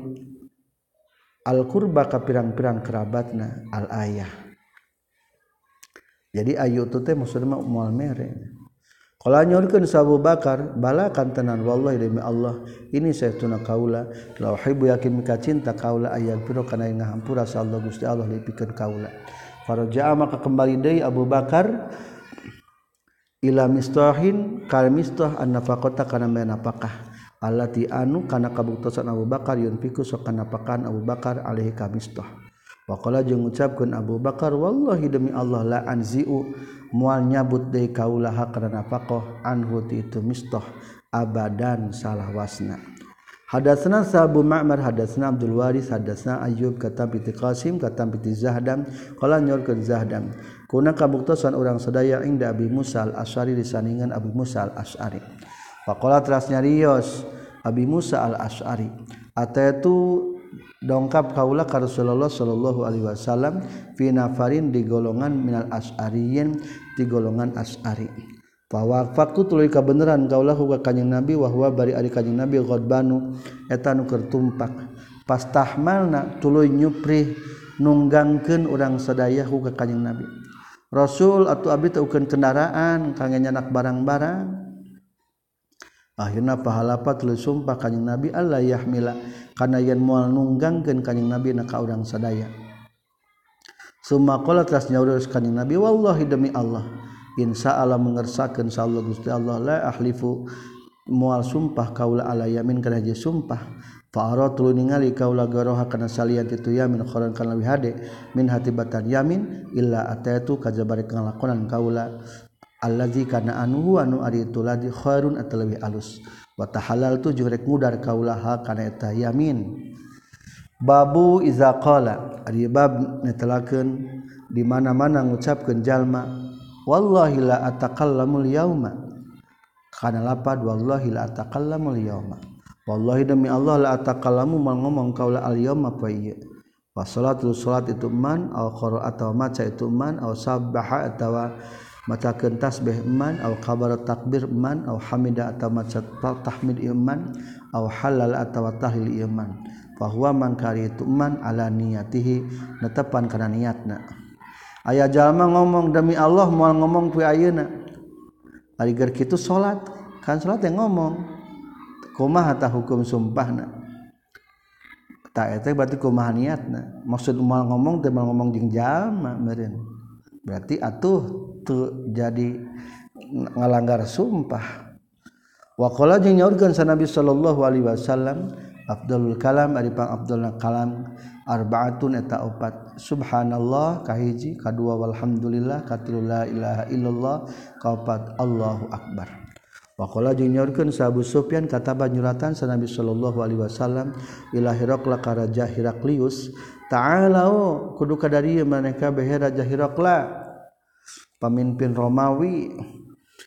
al kurba ka pirang-pirang kerabatna al ayah jadi ayu itu teh maksudnya mual mere. Kalau nyorikan Abu Bakar bala kantenan wallahi demi Allah ini saya tuna kaula la uhibbu yakin mika cinta kaula ayat biru kana ngahampura sa Allah Gusti Allah lipikan kaula. Faraja'a maka kembali deui Abu Bakar ila mistahin kal mistah an nafaqata kana menapakah allati anu kana kabuktosan Abu Bakar yunfiku sok kanapakan Abu Bakar alaihi kamistah waqala jeung ngucapkeun Abu Bakar wallahi demi Allah la anziu moal nyabut deui kaulaha kana napaqah anhu ti itu mistah abadan salah wasna. Hadatsna Abu Ma'mar hadatsna Abdul Waris hadatsna Ayyub kata bi Qasim kata bi Zahdam qala nyorkeun Zahdam kuna kabuktosan urang sadaya inda Abi Musal Asy'ari disandingan Abu Musal Asy'ari. Pakola terasnya Rios Abi Musa al Ashari. Ata itu dongkap kaula ka Rasulullah sallallahu alaihi wasallam fi nafarin di golongan minal asy'ariyin di golongan asy'ari. Fawaqfaku tuluy kabeneran kaula ka kanjing nabi wa huwa bari ari kanjing nabi ghadbanu eta nu keur tumpak pastahmalna tuluy nyupri nunggangkeun urang sadaya ka kanjing nabi. Rasul atau abdi teukeun kendaraan kangge nyanak barang-barang. Akhirnya pahalapa tulis sumpah kanjing Nabi Allah yahmila. Karena yang mual nunggangkeun kanjing Nabi na ka sadaya. Summa qala teras nyaurus kanjing Nabi wallahi demi Allah insya Allah mengersakeun sallallahu Gusti Allah la ahlifu mual sumpah kaula ala yamin kana je sumpah. Fa aratu ningali kaula garoha kana salian itu yamin khoran kana lebih hade min hatibatan yamin illa atatu kajabari ngalakonan kaula allazi kana anu anu ari itu ladi khairun atau lebih alus. Wa tahalal tu jurek rek mudar kaulaha kana eta yamin babu iza qala ari bab netelakeun di mana-mana ngucapkeun jalma wallahi la ataqallamul yauma. Kana lapad wallahi la ataqallamul yauma. Wallahi demi Allah la ataqallamu mal ngomong kaula al yauma pa wa salatul salat itu man al qira'atu maca itu man au sabbaha atawa mata kentas behman atau kabar takbirman atau Hamida atau macatahmid Iman atau halal atau tahlil Iman. Bahwa mangkari ituman ala niatihi netepan karena niatna. Ayah jalma ngomong demi Allah mau ngomong ku ayeuna. Agar kitu salat kan salat yang ngomong. Kumaha ta hukum sumpahna? Tak eta berarti kumaha niatna? Maksud mau ngomong teh mau ngomong jeung jalma meureun. Berarti atuh itu jadi ngalanggar sumpah. Wakola jeung nyaurkeun sanabi sallallahu alaihi wasallam Abdul kalam ari pang Abdul kalam arbaatun eta opat. Subhanallah kahiji kadua walhamdulillah katilu la ilaha illallah kaopat Allahu akbar. Wakola jeung nyaurkeun sahabu Sufyan kata banyuratan sanabi sallallahu alaihi wasallam ila hiraqla karaja Heraklius ta'alau oh, kudu kadari maneka behera jahiraqla pamimpin Romawi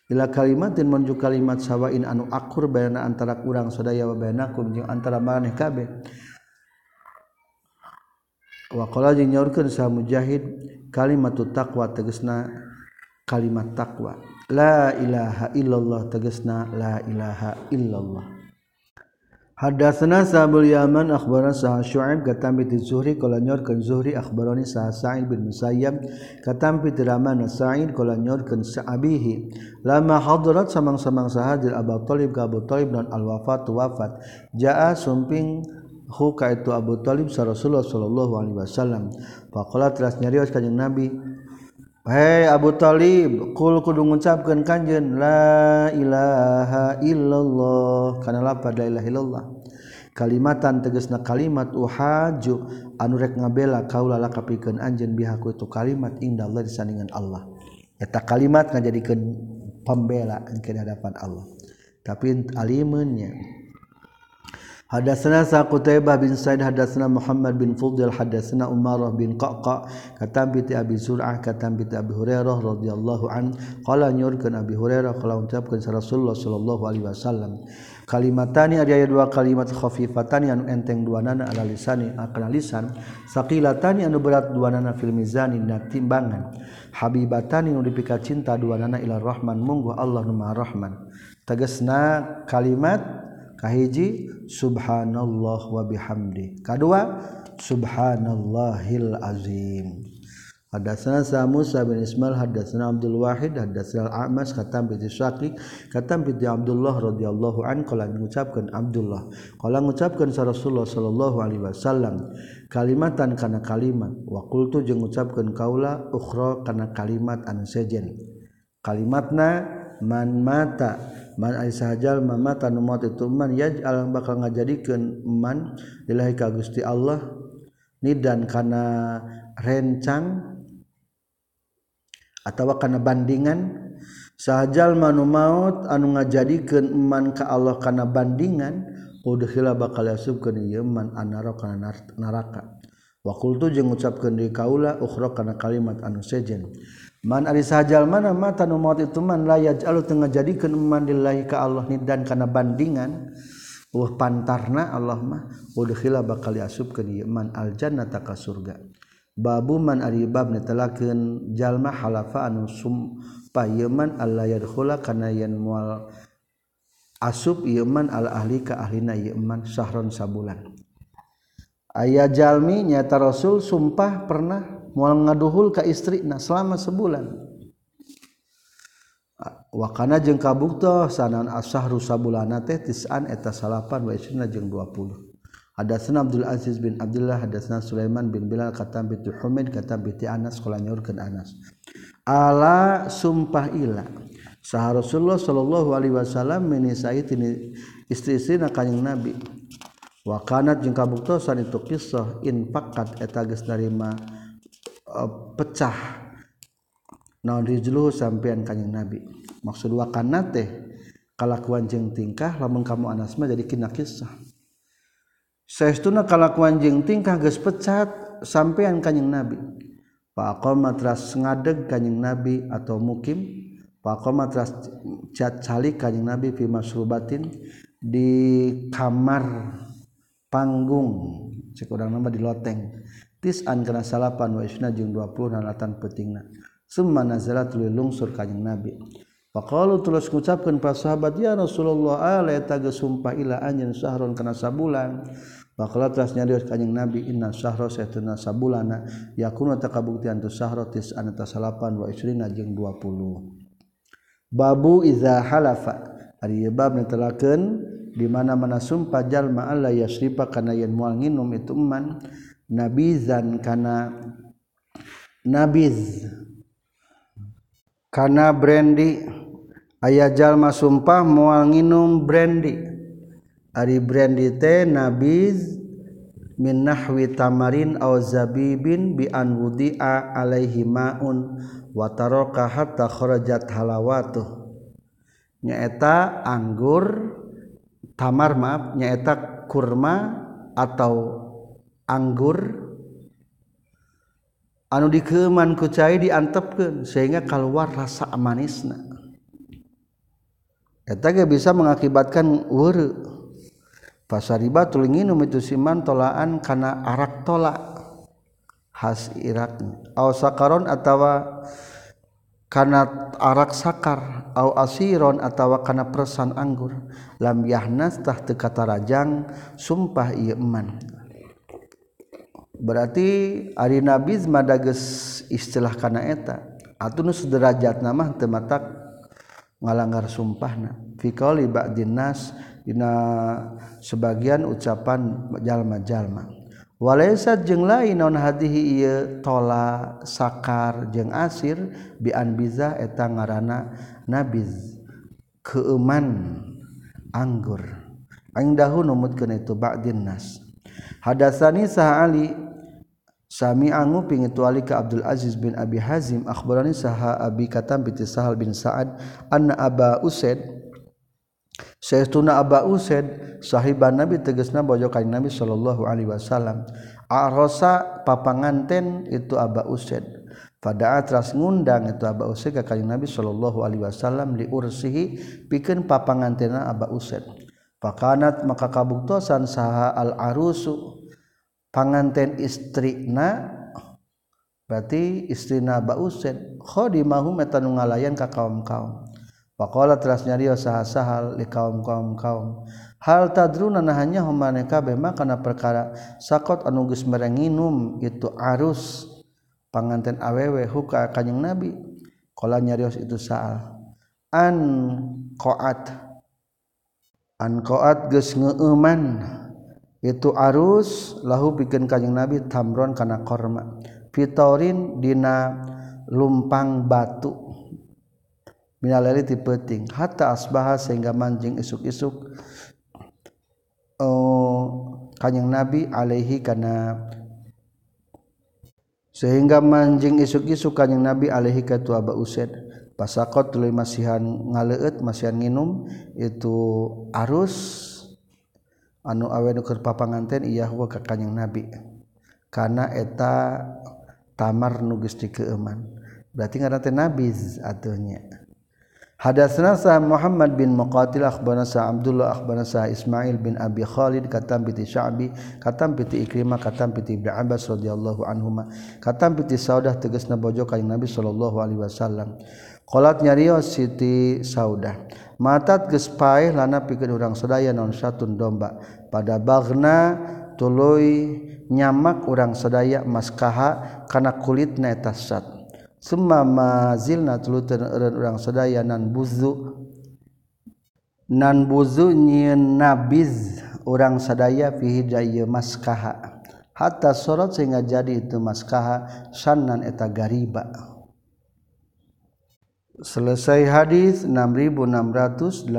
bila kalimatin menuju kalimat sawwain anu akur bayana antara kurang sadaya wa bainakum jeung antara maneh kabeh. Wa qala jeung nyaurkeun sa mujahid kalimatut taqwa tegasna kalimat takwa la ilaha illallah tegasna la ilaha illallah. Hadatsana Sabul Yaman akhbarana Sa'ad Syu'aib katam bi Zuhri qala nyorkeun Zuhri akhbarani Sa'ad Sa'id bin Musayyab katam bi Rahman Sa'id qala nyorkeun Sa'abihi lama hadarat samang-samang sahadir Abu Thalib ka Abu Thalib dan al wafat. Wafat jaa sumping hu ka itu Abu Thalib sa Rasulullah sallallahu alaihi wasallam. Faqala teras nyarios kanjing Nabi Hai Abu Thalib kul kudu ngucapkeun kanjeun la ilaha illallah. Kana lapad la ilaha illallah? Kalimatan tegasna kalimat uhaju anu rek ngabela kaula lakapikeun anjeun bihaku itu kalimat indah Allah disandingan Allah. Eta kalimat ngajadikeun pembela ke hadapan Allah. Tapi alimunnya Hadatsana sa Qutaibah bin Said hadatsana Muhammad bin Fudil hadatsana Umar bin Qaqa katam bi Abi Sur'ah katam bi Abi Hurairah radhiyallahu an qala nyurkeun Abi Hurairah qala ucapkeun Rasulullah sallallahu alaihi wasallam kalimatani ada dua kalimat khafifatani anu enteng dua nana ala lisani akan lisan saqilatani anu berat dua nana fil mizani dina timbangan habibatani anu dipika cinta dua nana ila rahman munggu Allah nu rahman. Tegasna kalimat kahiji subhanallah wa bihamdi. Kedua subhanallahil azim. Hadatsana Sa Musa bin Ismail hadatsana Abdul Wahid hadatsana Al-A'mas katam bi Syaqi katam bi Abdullah radhiyallahu an qala ngucapkeun Abdullah. Qala ngucapkeun sa Rasulullah sallallahu alaihi wasallam kalimatan kana kalimat. Wa qultu jeung ngucapkeun kaula ukhra kana kalimat anu sejen. Kalimatna man mata manjal Mamat ituman yajal bakal ngajadikeun iman lillahi ka Gusti Allah. Nidan kana rencang atawa kana bandingan. Sajajal manu maut anu ngajadikeun iman ka Allah kana bandingan udkhila bakal yasubkeun ieu man annara neraka wa qultu jeung ngucapkeun kaula ukhra kana kalimat anu sejen. Man ari sajal mana mata nu maut itu man la yaj'alu teu ngajadikeun man lillahi ka Allah nidan kana bandingan. Uh pantarna Allah mah udkhila bakal yasubkeun ieu man al jannata ka surga. Babu man ari bab netelakeun jalma halafa anu sum payeman alla yadkhula kana yan mual asub ieu al ahli ka ahlina ieu sahron sabulan. Aya jalmi nyata rasul sumpah pernah mual ngaduhul ka istrina selama sebulan. Wakana jeung kabukto sanan asahru sabulana teh tis'an eta salapan wa isrina jeung 20 Hadatsana Abdul Aziz bin Abdullah hadatsana Sulaiman bin Bilal kata bi Humaid kata bi Anas qala nyaurkeun Anas. Ala sumpah ila sah Rasulullah sallallahu alaihi wasallam menisai tini istri-istri na kanjing Nabi. Wa kanat jeung kabuktosan itu kisah infaqat eta geus narima uh, pecah. Naon rijluhu sampean kanjing Nabi? Maksud wa kanat teh kalakuan jeung tingkah lamun kamu Anas mah jadi kina kisah. Kalakuanjeng tingkah gespecat sampeyan kanyeng nabi? Pak matras ngadeg kanyeg nabi atau mukim? Pak matras catcali kanyeg nabi Fimasrubatin di kamar panggung. Sekurang nama di loteng tisan kana salapan wa isna jeung 20 nalatan pentingna summa nazala lungsur ka nabi. Faqalu tulus ngucapkeun para sahabat ya rasulullah ala ta sumpah ila anjeun sahron kana sabulan? Bakala telah nyarios kanjing Nabi inna sahra saytuna sabulana. Yakuna takabuktian tu sahra tis anata salapan wa isrina jeung 20 Babu iza halafa. Ari bab netelakeun di mana-mana sumpah jalma Allah yasrifa kana yen moal nginum itu man nabizan kana nabiz. Kana brandy aya jalma sumpah moal nginum brandy ari brandy teh nabiz min nahwi tamarin aw zabibin bi an wudi'a alaihi maun wa taraka hatta kharajat halawatu nyaeta anggur tamar maaf nyaeta kurma atau anggur anu dikeman kucai diantepkan sehingga keluar rasa manisna. Eta ge bisa mengakibatkan weureu Pasariba tulinginum itu siman tolaan kana arak tolak has irakna au sakaron atawa kana arak sakar au asiron atawa kana persan anggur. Lam yahnas tah teu katarajang sumpah ieu eman. berarti Ari nabi Madages istilah kana eta. Atun sederajat nama tematak ngalanggar sumpahna. Fikoli ba'dinnas dina sebagian ucapan jalma-jalma. Walaysa jeung lain non hadihi ieu tola sakar jeung asir bi biza eta ngaranna nabiz keuman anggur. Aing dahulu numutkeun itu ba'din nas. Hadasani sah Ali Sami Angu pingin tuali ke Abdul Aziz bin Abi Hazim akhbarani saha Abi Katam binti Sahal bin Sa'ad anna Aba Usaid Sayyiduna Aba Usaid sahiban Nabi tegasna bojo kanjeng Nabi sallallahu alaihi wasallam. Arhosa papanganten itu Aba Usaid. Pada atras ngundang itu Aba Usaid ka kanjeng Nabi sallallahu alaihi wasallam liursihi pikeun papangantena Aba Usaid. Pakanat maka kabuktosan saha al arusu panganten istrina berarti istrina Bausen khodimahu eta nu ngalayan ka kaum-kaum Pakola teras nyario sahasahal di kaum kaum kaum. Hal tadruna nahanya humane kabe makana perkara sakot anu geus merenginum itu arus panganten awewe huka kanjing Nabi. Kala nyarios itu saal. An qaat. An qaat geus ngeuman. Itu arus lahu bikin kanyeng nabi tamron kana korma. Fitorin dina lumpang batu. Minalali ti peting. Hatta asbaha sehingga manjing isuk-isuk oh kanyeng nabi alaihi kana. Sehingga manjing isuk-isuk kanyang nabi alaihi katu aba used pasakot tuluy masihan ngaleut masihan nginum itu arus anu awe nuker papanganten Iyaahwa ka kanyang nabi. Karena eta tamar nugis di keeman berarti ngarante nabi atuhnya Hadatsna sa Muhammad bin Muqatil akhbarana sa Abdullah akhbarana sa Ismail bin Abi Khalid katam piti Sya'bi katam piti Ikrimah katam piti Ibnu Abbas radhiyallahu anhuma katam piti Saudah tegasna bojo kanjing Nabi sallallahu alaihi wasallam. kolat nyarios Siti saudah. Matat gespai lana pikeun urang sadaya non satun domba. Pada bagna tuluy nyamak urang sadaya maskaha kana kulitna eta sat. Summa mazilna tuluteun eureun urang sadaya nan buzu nan buzu nyin nabiz urang sadaya fi daya maskaha hatta sorot sehingga jadi itu maskaha sannan eta gariba. Selesai hadis 6686